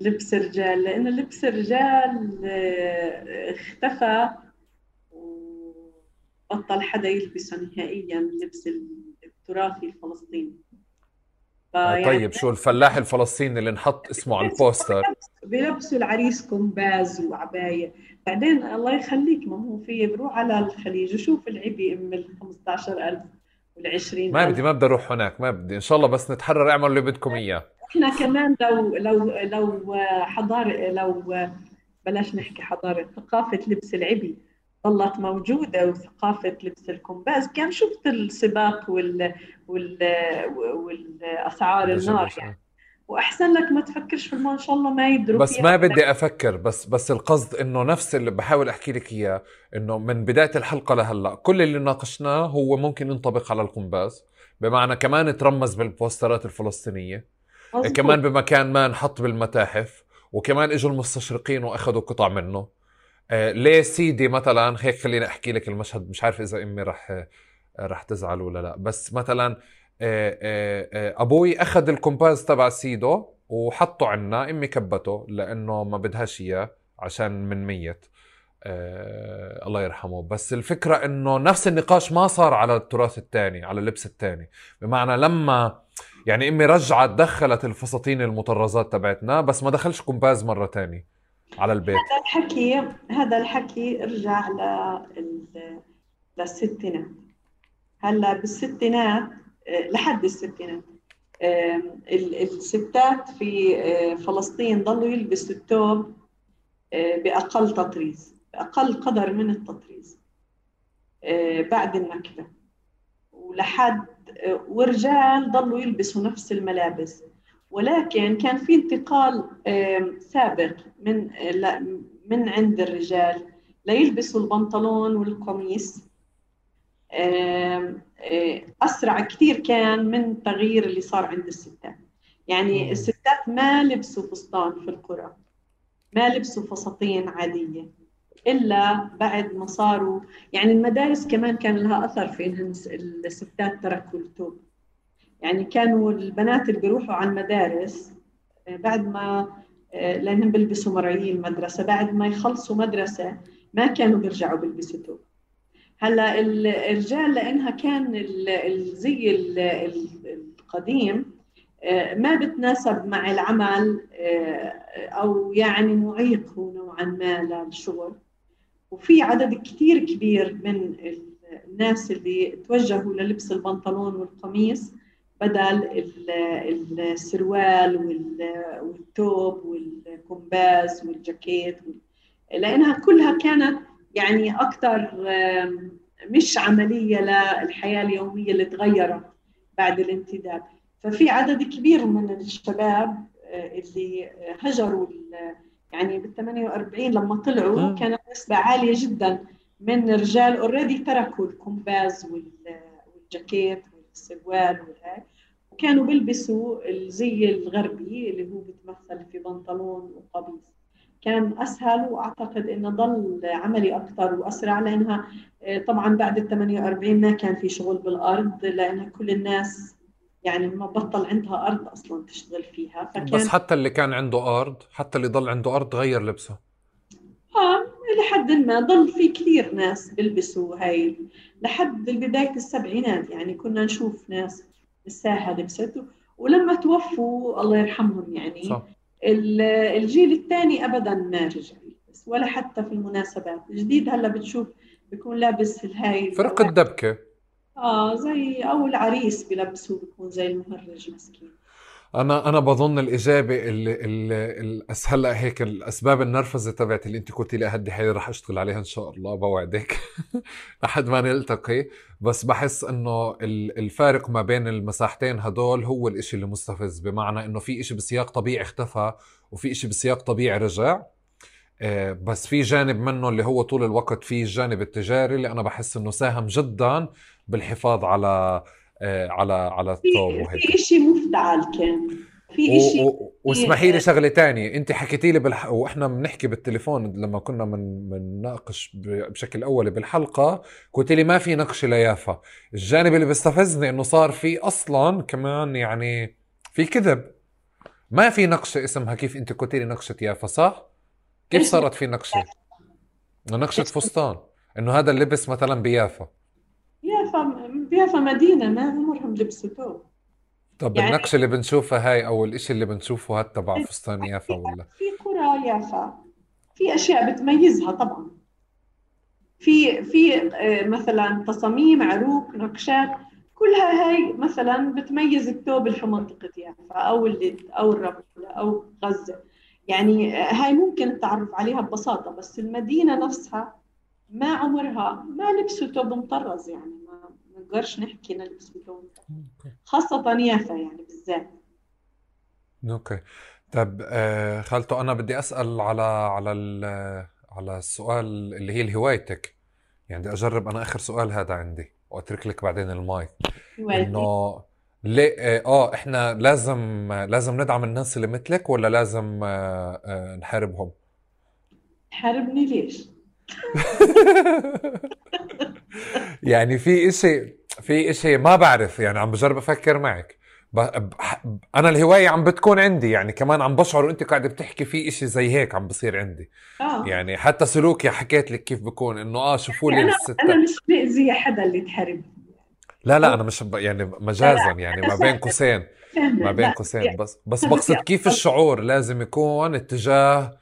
لبس الرجال لأنه لبس الرجال آه، اختفى وبطل حدا يلبسه نهائيا لبس التراثي الفلسطيني آه، طيب شو الفلاح الفلسطيني اللي نحط اسمه على البوستر؟ بيلبسوا العريس قمباز وعباية. بعدين الله يخليك ما هو في بروح على الخليج وشوف العبي أم ال 15000 وال 20000 ما بدي ما بدي أروح هناك ما بدي. إن شاء الله بس نتحرر اعملوا اللي بدكم إياه. إحنا كمان لو لو لو حضارة لو بلاش نحكي حضارة ثقافة لبس العبي. ظلت موجودة وثقافة لبس القمباز. كان شفت السباق وال... وال... والأسعار النار يعني. وأحسن لك ما تفكرش في ما شاء الله ما يدروا بس ما بدي أفكر بس بس القصد إنه نفس اللي بحاول أحكي لك إياه إنه من بداية الحلقة لهلأ كل اللي ناقشناه هو ممكن ينطبق على القمباز. بمعنى كمان ترمز بالبوسترات الفلسطينية. مزبوط. كمان بمكان ما انحط بالمتاحف وكمان إجوا المستشرقين وأخذوا قطع منه. ليه سيدي مثلا هيك خليني أحكي لك المشهد مش عارف إذا أمي رح رح تزعل ولا لا. بس مثلا آه آه, آه، أبوي أخذ القمباز تبع سيدو وحطه عنا أمي كبته لأنه ما بدهاش إياه عشان من ميت. آه الله يرحمه. بس الفكرة إنه نفس النقاش ما صار على التراث الثاني على اللبس الثاني بمعنى لما يعني أمي رجعت دخلت الفساتين المطرزات تبعتنا بس ما دخلش كومباز مرة تانية على البيت. هذا الحكي هذا الحكي رجع ل للستينات هلا بالستينات لحد الستينات. الستات في آه، فلسطين ضلوا يلبسوا الثوب آه، بأقل تطريز بأقل قدر من التطريز آه، بعد النكبة ولحد ورجال ضلوا يلبسوا نفس الملابس. ولكن كان في انتقال سابق من من عند الرجال ليلبسوا البنطلون والقميص. أسرع كثير كان من التغيير اللي صار عند الستات. يعني الستات ما لبسوا فستان في القرى ما لبسوا فساتين عادية إلا بعد ما صاروا يعني المدارس كمان كان لها أثر في انهم الستات تركوا الثوب يعني كانوا البنات اللي بيروحوا على المدارس آه، بعد ما آه، لأنهم بيلبسوا مرايين المدرسة بعد ما يخلصوا مدرسة ما كانوا بيرجعوا بيلبسوا ثوب هلا الرجال لإنها كان الزي القديم آه، ما بتناسب مع العمل أو يعني معيق نوعا ما للشغل. وفي عدد كثير كبير من الناس اللي توجهوا للبس البنطلون والقميص. بدل السروال والثوب والكومباز والجاكيت لأنها كلها كانت يعني أكثر مش عملية للحياة اليومية اللي تغيرت بعد الانتداب. ففي عدد كبير من الشباب آه، اللي هجروا يعني بال 48 لما طلعوا كانت نسبة عالية جدا من رجال already تركوا القمباز والجاكيت والسروال والهاي وكانوا بيلبسوا الزي الغربي اللي هو بيتمثل في بنطلون وقميص. كان أسهل وأعتقد إنه ضل عملي أكثر وأسرع لأنها آه، طبعا بعد ال 48 ما كان في شغل بالأرض لأن كل الناس يعني ما بطل عندها أرض أصلا تشتغل فيها. فكان بس حتى اللي كان عنده أرض حتى اللي ضل عنده أرض غير لبسه. آه لحد ما ضل في كثير ناس بيلبسوا هاي. لحد بداية السبعينات يعني كنا نشوف ناس الساحة لبسته. ولما توفوا الله يرحمهم يعني صح. الجيل الثاني ابدا ما رجع ولا حتى في المناسبات. الجديد هلأ بتشوف بيكون لابس الهاي فرق الدبكه آه زي أو العريس بلبسوه بيكون زي المهرج مسكين. أنا أنا بظن الإجابة اللي, اللي هلأ هيك الأسباب النرفزة تبعت اللي أنت قلتي لي هدي حالي رح أشتغل عليها إن شاء الله بوعدك. [laughs] لحد ما نلتقي. بس بحس إنه الفارق ما بين المساحتين هدول هو الإشي اللي مستفز. بمعنى إنه في إشي بسياق طبيعي اختفى وفي إشي بسياق طبيعي رجع. آه، بس في جانب منه اللي هو طول الوقت في الجانب التجاري اللي أنا بحس إنه ساهم جدا بالحفاظ على على على الثوب وهيك في شيء مفتعل كان. في شيء واسمحي لي شغلة تانية. أنت حكيتي لي بالح... وإحنا بنحكي بالتليفون لما كنا من بنناقش بشكل اولي بالحلقة قلت لي ما في نقش ليافا. الجانب اللي بيستفزني إنه صار في أصلا كمان يعني في كذب. ما في نقشة اسمها كيف أنت قلت لي نقشة يافا صح؟ كيف صارت في نقشة؟ نقشة فستان. إنه هذا اللبس مثلا بيافا. يافا يافا مدينة ما عمرهم لبسوا ثوب طب يعني النقش اللي بنشوفها هاي أو الإشي اللي بنشوفه هاد تبع فستان يافا ولا؟ في قرى يافا. في أشياء بتميزها طبعا. في في آه، مثلا تصاميم عروق نقشات. كلها هاي مثلا بتميز الثوب اللي في منطقة يافا أو اللد أو الرملة أو غزة. يعني آه، هاي ممكن التعرف عليها ببساطة بس المدينة نفسها ما عمرها ما لبسوا ثوب مطرز يعني. نقدرش نحكي نلبس بدون خاصة يافا يعني بالذات. okay. طب آه خالته أنا بدي أسأل على على على السؤال اللي هي هوايتك يعني بدي أجرب أنا آخر سؤال هذا عندي وأترك لك بعدين المايك. إنه ليه آه, آه، إحنا لازم لازم ندعم الناس اللي مثلك ولا لازم آه آه نحاربهم؟ تحاربني ليش؟ [laughs] يعني في إشي في إشي ما بعرف يعني عم بجرب أفكر معك. أنا الهواية عم بتكون عندي يعني كمان عم بشعر وأنت قاعدة بتحكي في إشي زي هيك عم بصير عندي. آه. يعني حتى سلوكي حكيت لك كيف بكون إنه آه شوفوا لي أنا أنا مش بأذي حدا اللي تحارب لا لا أنا مش ب... يعني مجازا يعني ما بين قوسين. ما بين قوسين. بس بس بقصد كيف الشعور لازم يكون اتجاه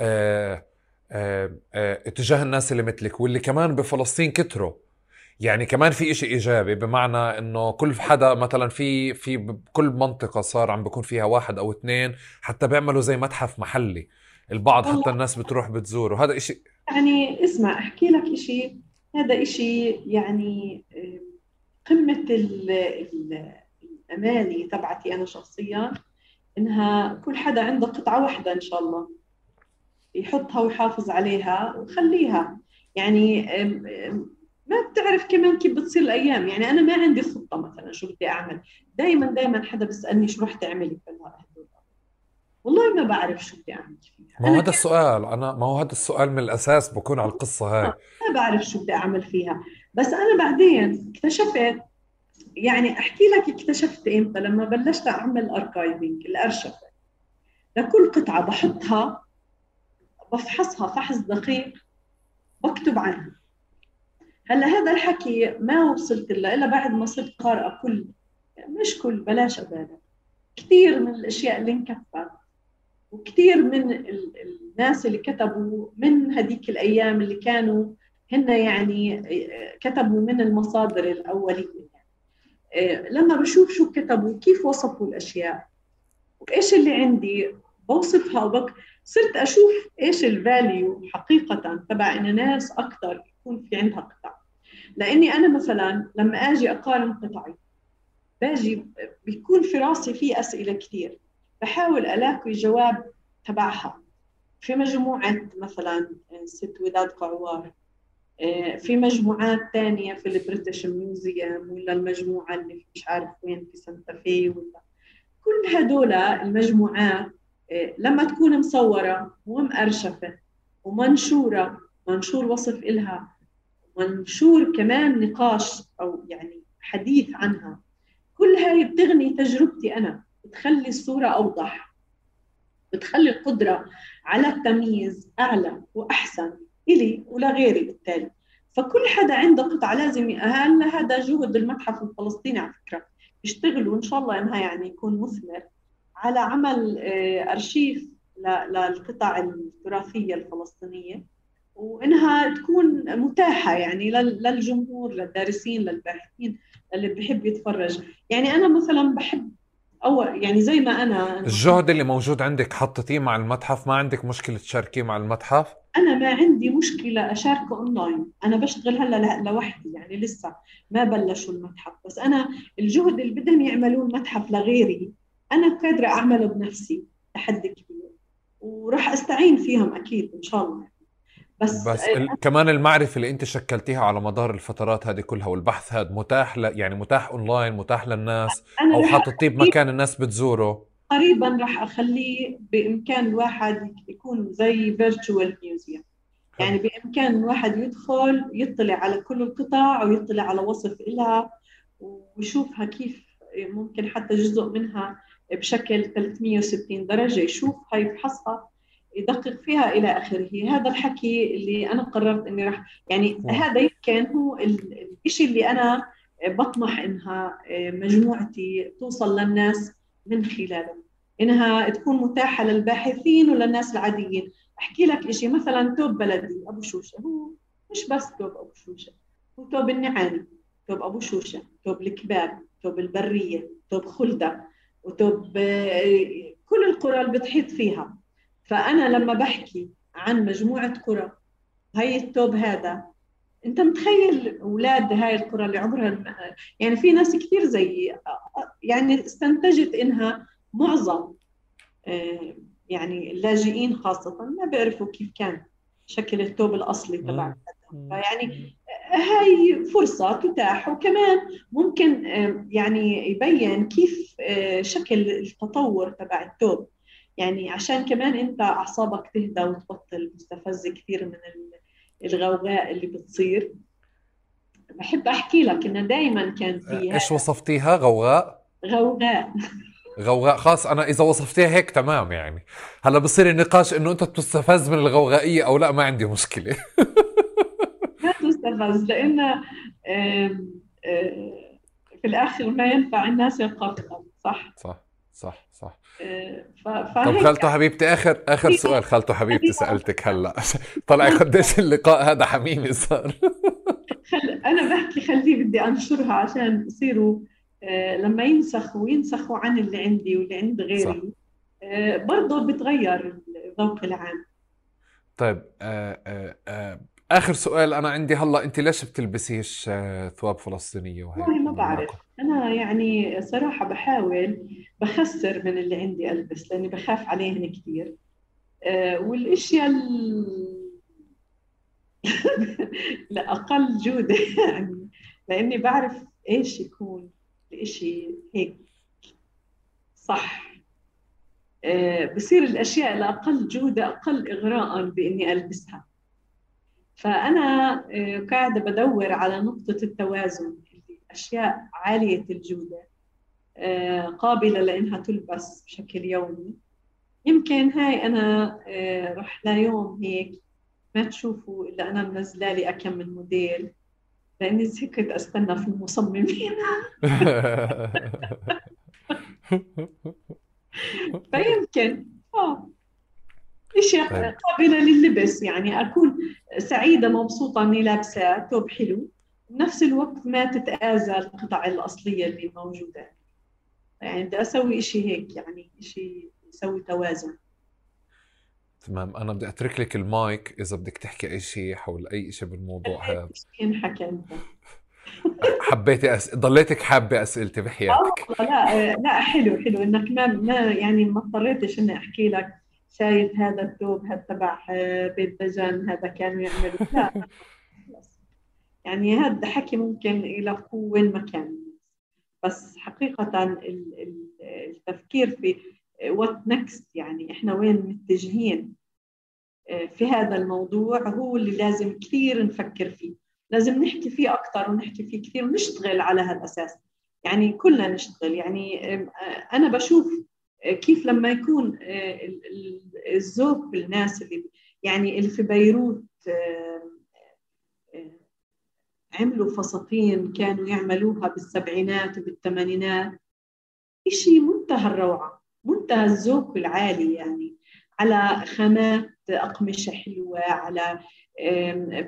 آه آه آه اتجاه الناس اللي مثلك واللي كمان بفلسطين كتروا. يعني كمان في إشي إيجابي بمعنى إنه كل حدا مثلا في في بكل منطقة صار عم بيكون فيها واحد أو اثنين حتى بيعملوا زي متحف محلي البعض حتى الناس بتروح بتزور وهذا إشي يعني اسمع أحكي لك إشي هذا إشي يعني قمة الأماني تبعتي أنا شخصيا إنها كل حدا عنده قطعة واحدة إن شاء الله يحطها ويحافظ عليها وخليها يعني ما بتعرف كمان كيف بتصير الأيام. يعني أنا ما عندي خطة مثلا شو بدي أعمل. دائما دائما حدا بيسألني شو رح تعملي في والله ما بعرف شو بدي أعمل فيها. ما هو هذا السؤال. أنا ما هو هذا السؤال من الأساس بكون على القصة هاي. ما بعرف شو بدي أعمل فيها. بس أنا بعدين اكتشفت يعني أحكي لك اكتشفت إمتى؟ لما بلشت أعمل اركايفنج الأرشفة. لكل قطعة بحطها بفحصها فحص دقيق بكتب عنها. هلا هذا الحكي ما وصلت له إلا بعد ما صرت قارئة كل. مش كل بلاش ابالغ كثير من الأشياء اللي انكتبت وكثير من الناس اللي كتبوا من هذيك الأيام اللي كانوا هن يعني كتبوا من المصادر الأولية. يعني. لما بشوف شو كتبوا كيف وصفوا الأشياء؟ وإيش اللي عندي؟ بوصفها وبك صرت أشوف إيش الفاليو حقيقة تبع إن ناس أكثر يكون في عندها قطع لأني أنا مثلا لما آجي أقارن قطعي باجي بيكون في راسي في أسئلة كثير. بحاول ألاقي جواب تبعها. في مجموعه مثلا ست وداد قعوار آه، في مجموعات تانية في ال British Museum ولا المجموعة اللي مش عارف وين في سانتا في ولا. كل هدول المجموعات آه، لما تكون مصورة ومأرشفة ومنشورة منشور وصف إلها منشور كمان نقاش أو يعني حديث عنها. كل هاي بتغني تجربتي أنا. بتخلي الصورة أوضح. بتخلي القدرة على التمييز أعلى وأحسن إلي ولغيري بالتالي. فكل حدا عنده قطعة لازم هلا هذا جهد المتحف الفلسطيني على فكرة. يشتغلوا إن شاء الله إنها يعني يكون مثمر على عمل آه، أرشيف للقطع التراثية الفلسطينية. وإنها تكون متاحة يعني للجمهور للدارسين للباحثين اللي بحب يتفرج. يعني أنا مثلا بحب أو يعني زي ما أنا. الجهد اللي موجود عندك حطيتيه مع المتحف؟ ما عندك مشكلة تشاركيه مع المتحف؟ أنا ما عندي مشكلة أشاركه أونلاين. أنا بشتغل هلأ لوحدي يعني لسه ما بلشوا المتحف. بس أنا الجهد اللي بدهم يعملوه المتحف لغيري أنا قادرة أعمله بنفسي تحدي كبير. وراح أستعين فيهم أكيد إن شاء الله. بس, بس ال... كمان المعرفة اللي انت شكلتيها على مدار الفترات هذه كلها والبحث هذا متاح ل... يعني متاح اونلاين متاح للناس أو حاططيه بمكان الناس بتزوره. قريبا راح أخليه بإمكان الواحد يكون زي virtual museum يعني بإمكان الواحد يدخل يطلع على كل القطع ويطلع على وصف لها ويشوفها كيف ممكن حتى جزء منها بشكل 360 درجة يشوفها يفحصها يدقق فيها إلى آخره. هذا الحكي اللي أنا قررت إني راح يعني م. هذا يمكن هو الشيء اللي أنا بطمح إنها مجموعتي توصل للناس من خلاله إنها تكون متاحة للباحثين وللناس العاديين. أحكي لك شيء مثلا توب بلدي أبو شوشة. هو مش بس توب أبو شوشة. هو توب النعاني توب أبو شوشة توب القباب توب البرية توب خلدة وتوب آه، كل القرى اللي بتحيط فيها. فأنا لما بحكي عن مجموعة قرى هي التوب هذا أنت متخيل أولاد هاي القرى اللي عمرها يعني في ناس كثير زي يعني استنتجت إنها معظم آه، يعني اللاجئين خاصة ما بيعرفوا كيف كان شكل التوب الأصلي تبع فيعني هاي فرصة تتاح وكمان ممكن آه، يعني يبين كيف آه، شكل التطور تبع التوب. يعني عشان كمان انت اعصابك تهدى وتبطل مستفز كثير من الغوغاء اللي بتصير. بحب احكي لك انه دائما كان في إيش وصفتيها؟ غوغاء؟ غوغاء. غوغاء خاص أنا إذا وصفتيها هيك تمام يعني. هلأ بصير النقاش إنه أنت بتستفز من الغوغائية أو لأ؟ ما عندي مشكلة. [laughs] ما تستفز لأن في الآخر ما ينفع الناس يقطعوا صح؟ صح. صح صح. طب خالته حبيبتي آخر آخر سؤال. خالته حبيبتي سألتك هلأ. [laughs] طلع قديش اللقاء هذا حميمي صار. [laughs] خل... أنا بحكي خليه بدي أنشرها عشان يصيروا آه، لما ينسخوا ينسخوا عن اللي عندي واللي عند غيري. آه، برضه بتغير الذوق العام. طيب آه آه آه آخر سؤال أنا عندي هلا أنت ليش بتلبسيش آه، ثواب فلسطينية وهيك؟ والله ما بعرف. أنا يعني صراحة بحاول بخسر من اللي عندي ألبس لأني بخاف عليهن كثير آه والإشياء [laughs] لاقل جودة يعني لأني بعرف إيش يكون الإشي هيك صح. آه بصير الأشياء الأقل جودة أقل اغراء بإني ألبسها. فأنا آه، قاعدة بدور على نقطة التوازن اللي أشياء عالية الجودة آه، قابلة لأنها تلبس بشكل يومي. يمكن هاي أنا آه، رح ليوم هيك ما تشوفوا إلا أنا منزلة لي أكم من موديل. لأني زهقت أستنى في المصممين. [laughs] فيمكن آه. اشياء طيب. قابلة لللبس يعني. أكون سعيدة مبسوطة إني لابسة ثوب حلو. بنفس الوقت ما تتآذى القطع الأصلية اللي موجودة. يعني بدي أسوي شيء هيك يعني شيء يسوي توازن. تمام. أنا بدي أترك لك المايك إذا بدك تحكي أي شيء حول أي شيء بالموضوع. هذا ينحكى [laughs] حبيتي أس... ضليتك حابة أسئلتي بحياتك. لا لا حلو حلو. إنك ما ما يعني ما اضطريتش إني أحكي لك شايف هذا الثوب هذا تبع بيت دجن هذا كانوا يعملوا. لا. [laughs] يعني هذا حكي ممكن يلاقوه وين ما كان بس حقيقة التفكير في what next يعني إحنا وين متجهين آه، في هذا الموضوع هو اللي لازم كثير نفكر فيه. لازم نحكي فيه أكثر ونحكي فيه كثير ونشتغل على هذا الأساس يعني كلنا نشتغل. يعني آه، أنا بشوف كيف لما يكون آه، الذوق بالناس اللي يعني اللي في بيروت عملوا فساتين كانوا يعملوها بالسبعينات وبالثمانينات شيء منتهى الروعة منتهى الذوق العالي يعني على خامات أقمشة حلوة على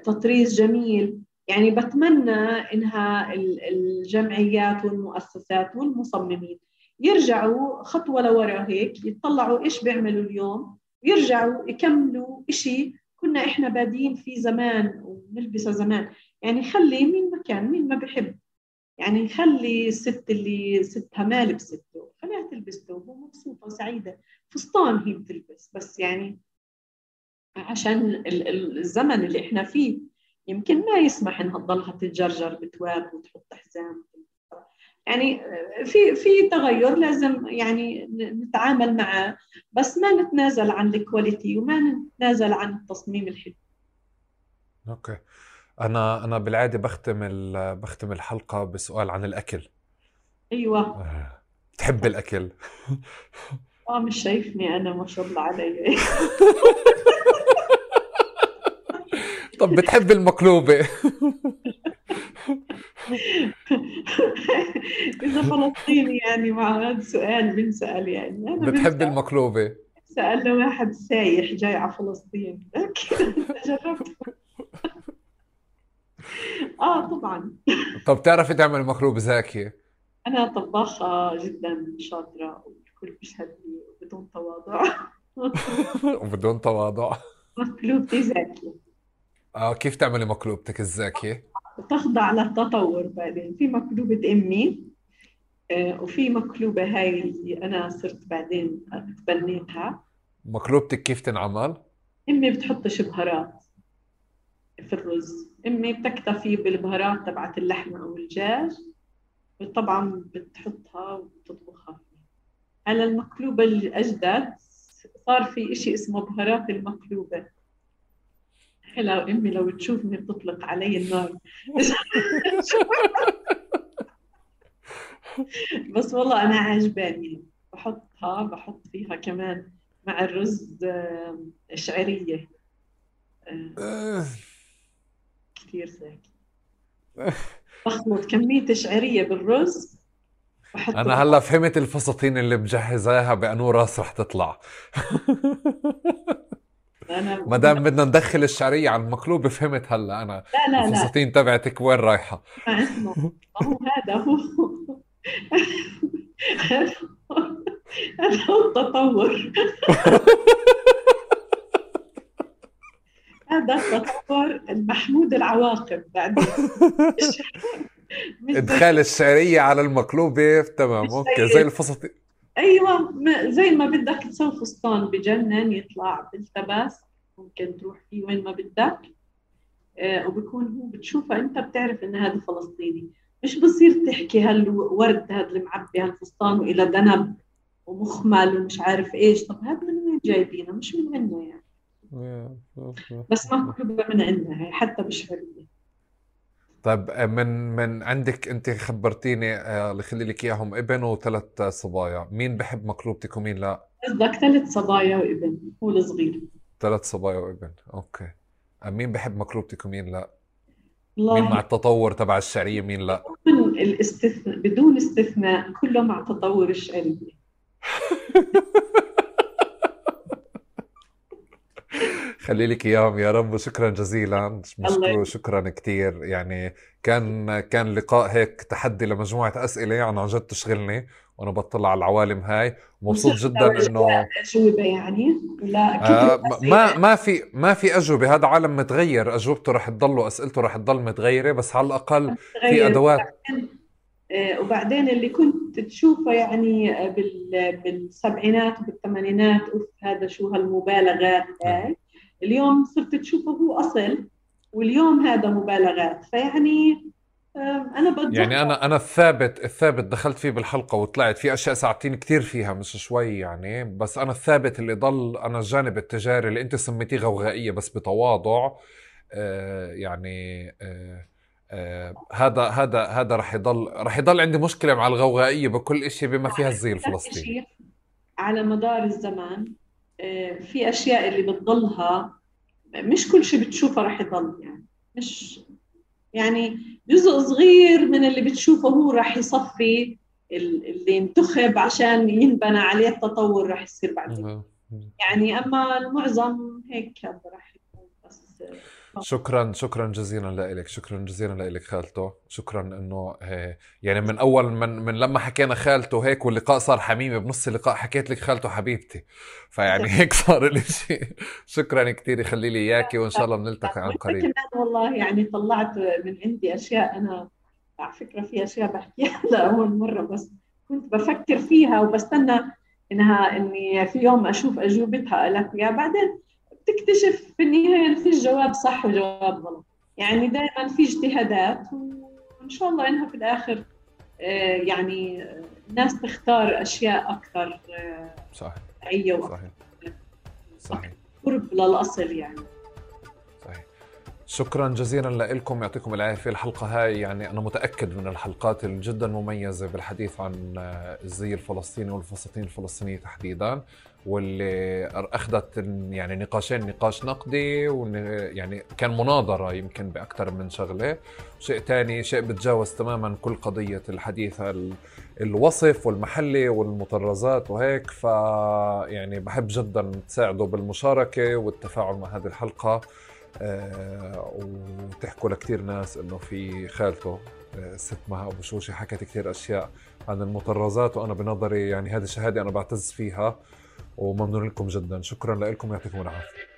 تطريز جميل. يعني بتمنى إنها الجمعيات والمؤسسات والمصممين يرجعوا خطوة لورا هيك يطلعوا إيش بيعملوا اليوم؟ ويرجعوا يكملوا إشي كنا إحنا بادين فيه زمان ونلبسه زمان. يعني خلي مين ما كان مين ما بحب. يعني خلي الست اللي ستها ما لبسته خليها تلبسته وهو مبسوطة وسعيدة. فستان هي بتلبس بس يعني عشان الزمن اللي إحنا فيه يمكن ما يسمح إنها تضلها تتجرجر بتواب وتحط حزام يعني في في تغير لازم يعني نتعامل معه بس ما نتنازل عن ال quality وما نتنازل عن التصميم الحلو. okay. أنا أنا بالعادة بختم بختم الحلقة بسؤال عن الأكل. أيوه. آه، بتحب الأكل؟ [laughs] آه مش شايفني أنا ما شاء الله علي. [laughs] طب بتحب المقلوبة؟ [laughs] إذا فلسطيني يعني مع هذا السؤال بنسال يعني. أنا بتحب المقلوبة. سألنا واحد سايح جاي على فلسطين. جربت. آه طبعا. طب بتعرفي تعمل مقلوبة زاكية؟ أنا طباخة جدا شاطرة والكل بيشهد لي بدون تواضع. وبدون تواضع. مقلوبتي زاكية. آه كيف تعملي مقلوبتك الزاكية؟ تخضع للتطور بعدين. في مقلوبة أمي آه، وفي مقلوبة هاي اللي أنا صرت بعدين تبنيتها مقلوبتك كيف تنعمل؟ أمي بتحطش بهارات في الرز. أمي بتكتفي بالبهارات تبعت اللحمة أو الدجاج وطبعا بتحطها وبتطبخها. على المقلوبة الأجدد صار في إشي اسمه بهارات المقلوبة. لو أمي لو تشوفني بتطلق علي النار. [laughs] بس والله أنا عجباني بحطها بحط فيها كمان مع الرز شعريه آه، كثير زاكي بخلط كمية شعرية بالرز أنا هلأ فهمت الفساتين اللي مجهزاها بأنو راس رح تطلع. [laughs] ما دام بدنا ندخل الشعريه على المقلوبه فهمت هلا أنا. لا لا الفساتين تبعتك وين رايحة؟ هو هذا هو. هذا هو التطور. هذا التطور المحمود العواقب بعدين [laughs] إدخال الشعريه على المقلوبه تمام أوكي زي الفساتين. أيوه زي ما بدك تسوي فستان بجنن يطلع بالتباس ممكن تروح فيه وين ما بدك. آه وبكون هو بتشوفه أنت بتعرف ان هذا فلسطيني. مش بصير تحكي هالورد هذا المعبي هالفستان وإلى ذنب ومخمل ومش عارف إيش. طب هذا من وين جايبينه؟ مش من عندنا يعني. بس ما من عندنا حتى بشعريه طيب آه، من من عندك انت خبرتيني آه، اللي خلي لك إياهم ابن وثلاث صبايا. مين بحب مقلوبتك ومين لا؟ قصدك ثلاث صبايا وابن هو الصغير ثلاث صبايا وابن أوكي. آه، مين بحب مقلوبتك ومين لا؟ الله مين مع التطور تبع الشعرية مين لا؟ بدون الاستثناء بدون استثناء كله مع تطور الشعرية. [laughs] خلي لك إياهم. يا رب. وشكرا جزيلا. بشكره شكرا كثير يعني كان كان لقاء هيك تحدي لمجموعة أسئلة. يعني عن جد تشغلني وأنا بطلع على العوالم هاي. ومبسوط جدا إنه أجوبة يعني. لا آه ما ما في ما في أجوبة. هذا عالم متغير. أجوبته رح تضل واسئلته رح تضل متغيرة. بس على الأقل في أدوات. آه، وبعدين اللي كنت تشوفه يعني بالسبعينات وبالثمانينات أوف هذا شو هالمبالغات هاي. اليوم صرت تشوفه هو أصل واليوم هذا مبالغات. فيعني أنا بتذكر يعني أنا أنا الثابت الثابت دخلت فيه بالحلقة وطلعت في أشياء ساعدتيني كثير فيها مش شوي يعني. بس أنا الثابت اللي ضل أنا الجانب التجاري اللي أنت سميتيه غوغائية بس بتواضع آه يعني آه آه هذا هذا هذا رح يضل رح يضل عندي مشكلة مع الغوغائية بكل شيء بما فيها الزي الفلسطيني. على مدار الزمان في أشياء اللي بتضلها مش كل شيء بتشوفه رح يضل يعني مش يعني جزء صغير من اللي بتشوفه هو راح يصفي اللي انتخب عشان ينبنى عليه التطور راح يصير بعدين. يعني أما المعظم هيك راح يكون بس شكرا شكرا جزيلا لك شكرا جزيلا لك خالته شكرا إنه آه، يعني من أول من من لما حكينا خالته هيك واللقاء صار حميمي بنص اللقاء حكيت لك خالته حبيبتي. فيعني [laughs] هيك صار الاشي شكرا كثير يخلي لي إياكي وإن شاء الله بنلتقي عن قريب. والله يعني طلعت من عندي أشياء أنا على فكرة في أشياء بحكيها [laughs] لأول مرة بس كنت بفكر فيها وبستنى إنها إني في يوم أشوف أجوبتها لك. يا بعدين تكتشف في النهاية في جواب صح وجواب غلط. يعني دائما في اجتهادات وإن شاء الله إنها في الآخر آه، يعني الناس تختار أشياء أكثر آه، صحيح. صحيح. صحيح. قرب للاصل يعني. شكرا جزيلا لكم يعطيكم العافية. الحلقة هاي يعني أنا متأكد من الحلقات الجدا مميزة بالحديث عن الزي الفلسطيني والفساتين الفلسطينية تحديدا. واللي أخذت يعني نقاشين نقاش نقدي يعني كان مناظرة يمكن بأكثر من شغلة. شيء ثاني شيء بتجاوز تماما كل قضية الحديث الوصف والمحلي والمطرزات وهيك. ف يعني بحب جدا تساعدوا بالمشاركة والتفاعل مع هذه الحلقة. آه، وتحكوا لكثير ناس إنه في خالته آه، مها أبو شوشي حكت كثير أشياء عن المطرزات. وأنا بنظري يعني هذه الشهادة أنا بعتز فيها. وممنون لكم جدا. شكرا لكم. يعطيكم العافية.